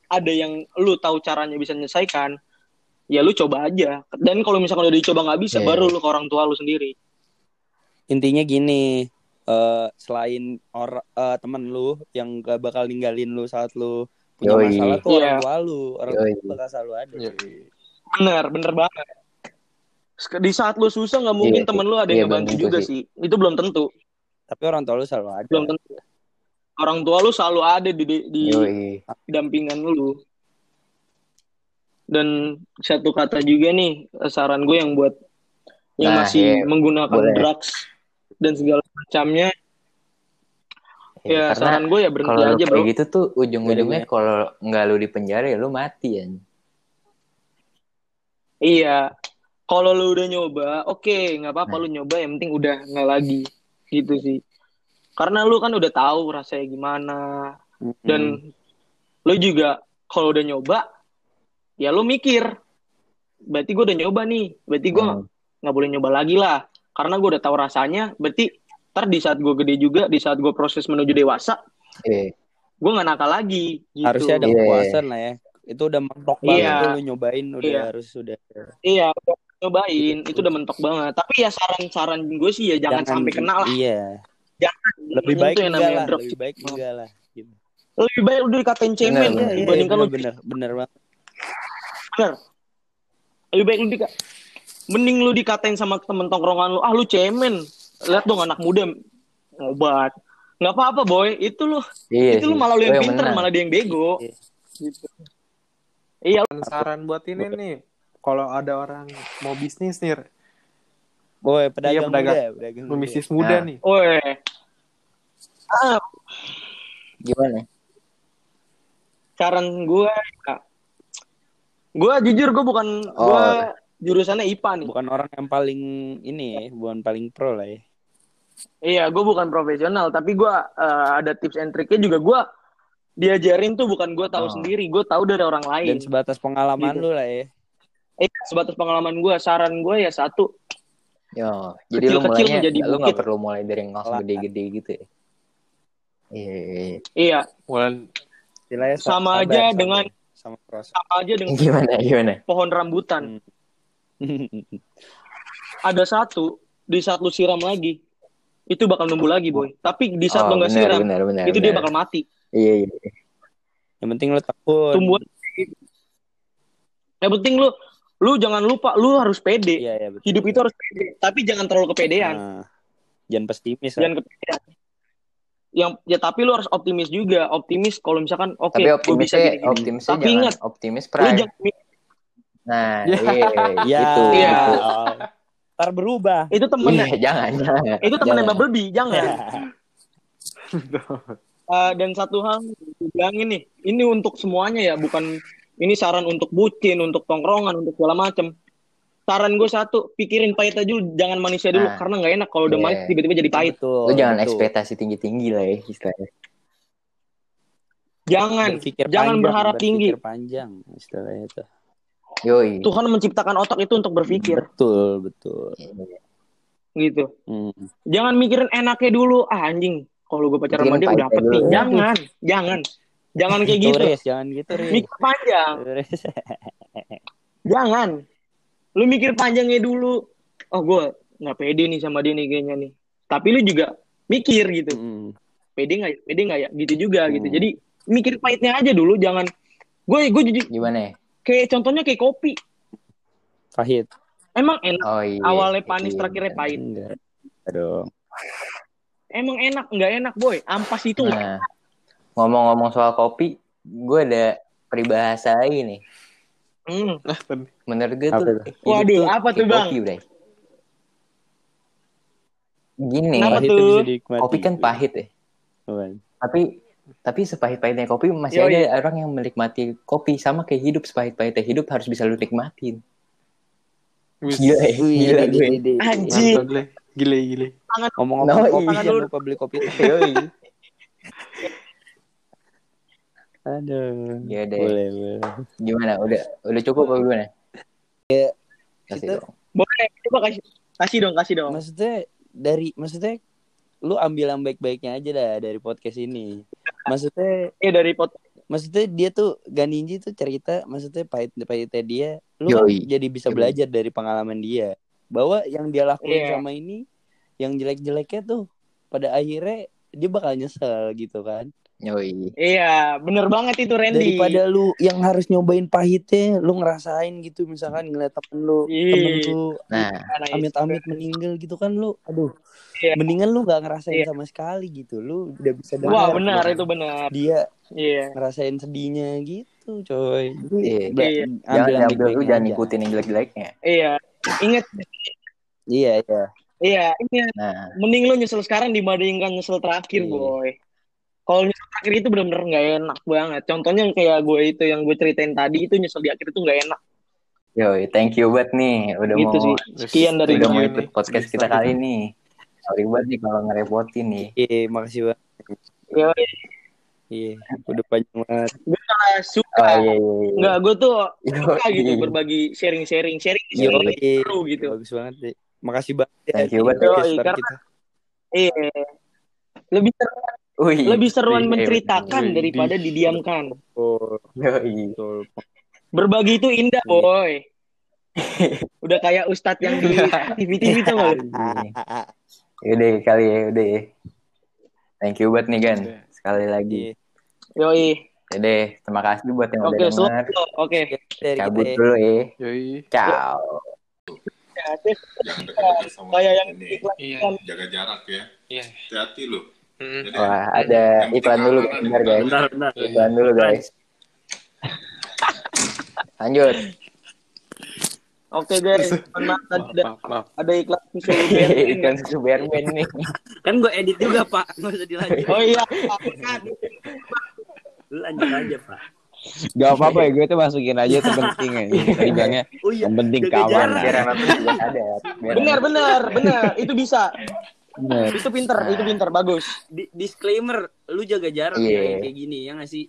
ada yang lu tahu caranya bisa menyelesaikan, ya lu coba aja. Dan kalau misalkan udah dicoba nggak bisa, Iya. baru lu ke orang tua lu sendiri. Intinya gini, eh selain orang teman lu yang gak bakal ninggalin lu saat lu punya Yoi. masalah tuh Iya. orang tua lu, orang Yoi. tua bakal selalu ada. Bener, bener banget. Di saat lu susah nggak mungkin Iya, temen lu ada iya, yang tentu juga sih. sih. Itu belum tentu. Tapi orang tua lu selalu ada. Belum tentu. Orang tua lu selalu ada di, di, di Yoi. dampingan lu. Dan satu kata juga nih saran gue yang buat yang Nah, masih iya. menggunakan Boleh. drugs dan segala macamnya. Ya, Ya, karena saran gue ya berhenti aja, bro. gitu tuh ujung-ujungnya Beda-beda. kalau nggak lu di penjara ya lu mati ya. Iya. Kalau lu udah nyoba, oke, nggak apa-apa Nah. lu nyoba, yang penting udah nggak lagi. Gitu sih. Karena lu kan udah tahu rasanya gimana. Mm-mm. Dan lu juga kalau udah nyoba, ya lu mikir. Berarti gue udah nyoba nih. Berarti gue Hmm. nggak boleh nyoba lagi lah. Karena gue udah tahu rasanya. Berarti ntar di saat gue gede juga, di saat gue proses menuju dewasa, Iya. gue nggak nakal lagi. Gitu. harusnya ada Iya. kepuasan lah ya. Itu udah mentok banget Iya. tuh lu nyobain udah Iya. harus sudah. Iya, udah nyobain. Itu udah mentok banget. Tapi ya saran-saran gue sih ya jangan, sampai kena lah. Iya. Jangan. Lebih Itu baik yang enggak namanya lah, drugs. lebih baik enggak lah. Gitu. Lebih baik udah dikatain cemen Bener, Iya, iya, dibandingkan lu bener, bener, bener banget. Bener. Lebih baik lu dika mending lu dikatain sama temen tongkrongan lu, ah lu cemen. Lihat dong anak muda ngobat. Nggak apa-apa boy, itu lu Iya itu lu sih. malah lu Lu yang pinter, menang. malah dia yang bego. Iya. Gitu. Iya, Saran buat ini nih, kalau ada orang mau bisnis nih, Boy, pedagang, Iya, pedagang. muda, pedagang muda. Nah. nih. Woi. Ah, Gimana? saran gue gue jujur gue bukan Oh. gue jurusannya IPA nih. Bukan orang yang paling ini ya, bukan paling pro lah ya. Iya, gue bukan profesional, tapi gue eh, ada tips and triknya juga gue diajarin tuh bukan gue tahu Oh. sendiri, gue tahu dari orang lain. Dan sebatas pengalaman Gitu. lu lah ya. Eh, sebatas pengalaman gue, saran gue ya satu, Yo, jadi lu mulainya menjadi lu nggak perlu mulai dari yang langsung gede-gede gitu ya. Iya, iya, iya. iya, sa- Sama sabar, aja sabar. dengan sama proses. sama aja dengan Gimana gimana? pohon rambutan. Ada satu di saat lu siram lagi, itu bakal numbuh lagi, boy. Tapi di saat Oh, lu nggak siram, benar, benar, itu dia benar. bakal mati. Iya, iya. Yang penting lu tekun. Tumbuhan. Yang penting lu lu jangan lupa lu harus pede. Iya, iya betul. Hidup itu harus pede, tapi jangan terlalu kepedean. Nah, jangan pesimis. Jangan kepedean. Yang ya tapi lu harus optimis juga. Optimis kalau misalkan oke Tapi gua bisa optimisnya, gini-gini. optimisnya Tapi jangan ingat, optimis jangan Nah, Ya. iya, Ya, itu. Iya. itu. oh. Ntar berubah. itu temennya Iya, jangan, jangan. itu temennya Jangan. Bumblebee, jangan. Eh, dan satu hal bilangin nih, ini untuk semuanya ya, bukan ini saran untuk bucin, untuk tongkrongan, untuk segala macem. Saran gue satu, pikirin pahit aja dulu, jangan manisnya dulu, Nah, karena nggak enak kalau udah iya. manis tiba-tiba jadi pahit. Betul. Lu jangan betul. ekspektasi tinggi-tinggi lah ya istilahnya. Jangan, Berpikir jangan panjang, berharap berpikir tinggi. panjang istilahnya itu. Yoi. Tuhan menciptakan otak itu untuk berpikir, Betul, betul. gitu. Hmm. Jangan mikirin enaknya dulu, ah anjing. Kalau gue pacaran sama dia udah dapet nih. dulu. Jangan, jangan, jangan kayak gitu. Riz, jangan gitu. Mikir panjang. Jangan. Lu mikir panjangnya dulu. Oh, gue nggak pede nih sama dia nih kayaknya nih. Tapi lu juga mikir gitu. Hmm. Pede nggak ya? Pede nggak ya? Gitu juga gitu. Hmm. Jadi mikir pahitnya aja dulu. Jangan. Gue gue jadi Gimana ya? kayak contohnya kayak kopi. Pahit. Emang enak. Oh iya. Awalnya panis, Iya. terakhirnya pahit. Enggak. Aduh. Emang enak, nggak enak boy. Ampas itu. Nah, ngomong-ngomong soal kopi, gue ada peribahasa lagi Hmm. Menurut gue Apa tuh, Waduh, tuh apa tuh, Bang? Kopi, Bray. Gini, Kenapa Pahit tuh? kopi kan pahit ya. Apaan? Tapi tapi sepahit-pahitnya kopi masih Yoi. ada orang yang menikmati kopi sama kayak hidup sepahit-pahitnya hidup harus bisa lu nikmatin. Gila ya, gila di- gue. di- di- Anjing. Mantap, gile. Gile, gile. Ngomong-ngomong No, kopi, iya. jangan lupa beli kopi. Yoi. Aduh. Ya deh. Boleh, boleh. Gimana? Udah udah cukup apa gimana? Ya, Kasih kita- dong. Boleh. Coba kasih. Kasih dong, kasih dong. Maksudnya dari maksudnya lu ambil yang baik-baiknya aja dah dari podcast ini. Maksudnya Eh dari pot. maksudnya dia tuh Ganinji tuh cerita maksudnya pahit pahitnya dia lu kan Yoi. jadi bisa Yoi. belajar dari pengalaman dia bahwa yang dia lakuin Iya. sama ini yang jelek-jeleknya tuh pada akhirnya dia bakal nyesel gitu kan Yoi. Iya, bener banget itu Randy. daripada lu yang harus nyobain pahitnya lu ngerasain gitu misalkan ngeliat temen lu Iya. temen lu Nah, Nice. amit-amit meninggal gitu kan lu aduh Iya. mendingan lu gak ngerasain Iya. sama sekali gitu lu udah bisa Wah, dengar benar gitu. itu benar. dia Iya. ngerasain sedihnya gitu coy Iya. Iya. jangan ambil yang ambil lu jangan ikutin yang jelek-jeleknya. Iya. Ingat, iya iya iya, ingat. Nah, Mending lu nyesel sekarang dibandingkan nyesel terakhir, Iya. boy. Kalau nyesel terakhir itu benar-benar nggak enak banget. Contohnya yang kayak gue itu yang gue ceritain tadi itu nyesel di akhir itu nggak enak. yoi, thank you banget nih udah gitu mau sih. Sekian dari udah mau ikut podcast Bisa kita kali ini. Sorry banget nih kalau ngerepotin nih. iya makasih banget Ya, iya udah panjang banget gue malah suka. Oh iya iya. iya. Nggak, gue tuh Yoi. suka gitu berbagi sharing-sharing, sharing, Yoi. sharing seru gitu. bagus banget sih makasih banget ya Thank you banget. podcast Yoi, star karena- kita Iya. Lebih seru- Wih, lebih seruan iya, menceritakan Wih, daripada di- didiamkan. oh Yoi. Berbagi itu indah, Iya. boy. Udah kayak ustadz yang di TV-TV tuh nggak? Yaudah kali ya, udah ya. Thank you banget nih Gan. Udah. Sekali lagi. Iya. Yoi. Yaudah, terima kasih buat yang Oke, udah denger. Oke. dari Cabut kita ya. dulu ya. Yoi. Ciao. Ya, kayak yang ini. iklan Iya. Jaga jarak ya. Iya. Hati-hati loh. Jadi, Wah, ada iklan dulu keamanan, bentar guys. bentar bentar. Iklan dulu guys. Lanjut. Oke guys, maaf ada, maaf, ada iklan susu. Iklan susu Bermen nih. kan gue edit juga pak. Nggak usah dilanjut. Oh iya, lu lanjut aja pak. Gak apa-apa ya, gue tuh masukin aja itu penting ya. Tadi bilangnya oh iya. yang penting kawan. Biar anak juga benar anak- benar benar, itu bisa, Bener. itu pinter, itu pinter, bagus. Di- disclaimer lu jaga jarak Iya. ya kayak gini ya nggak sih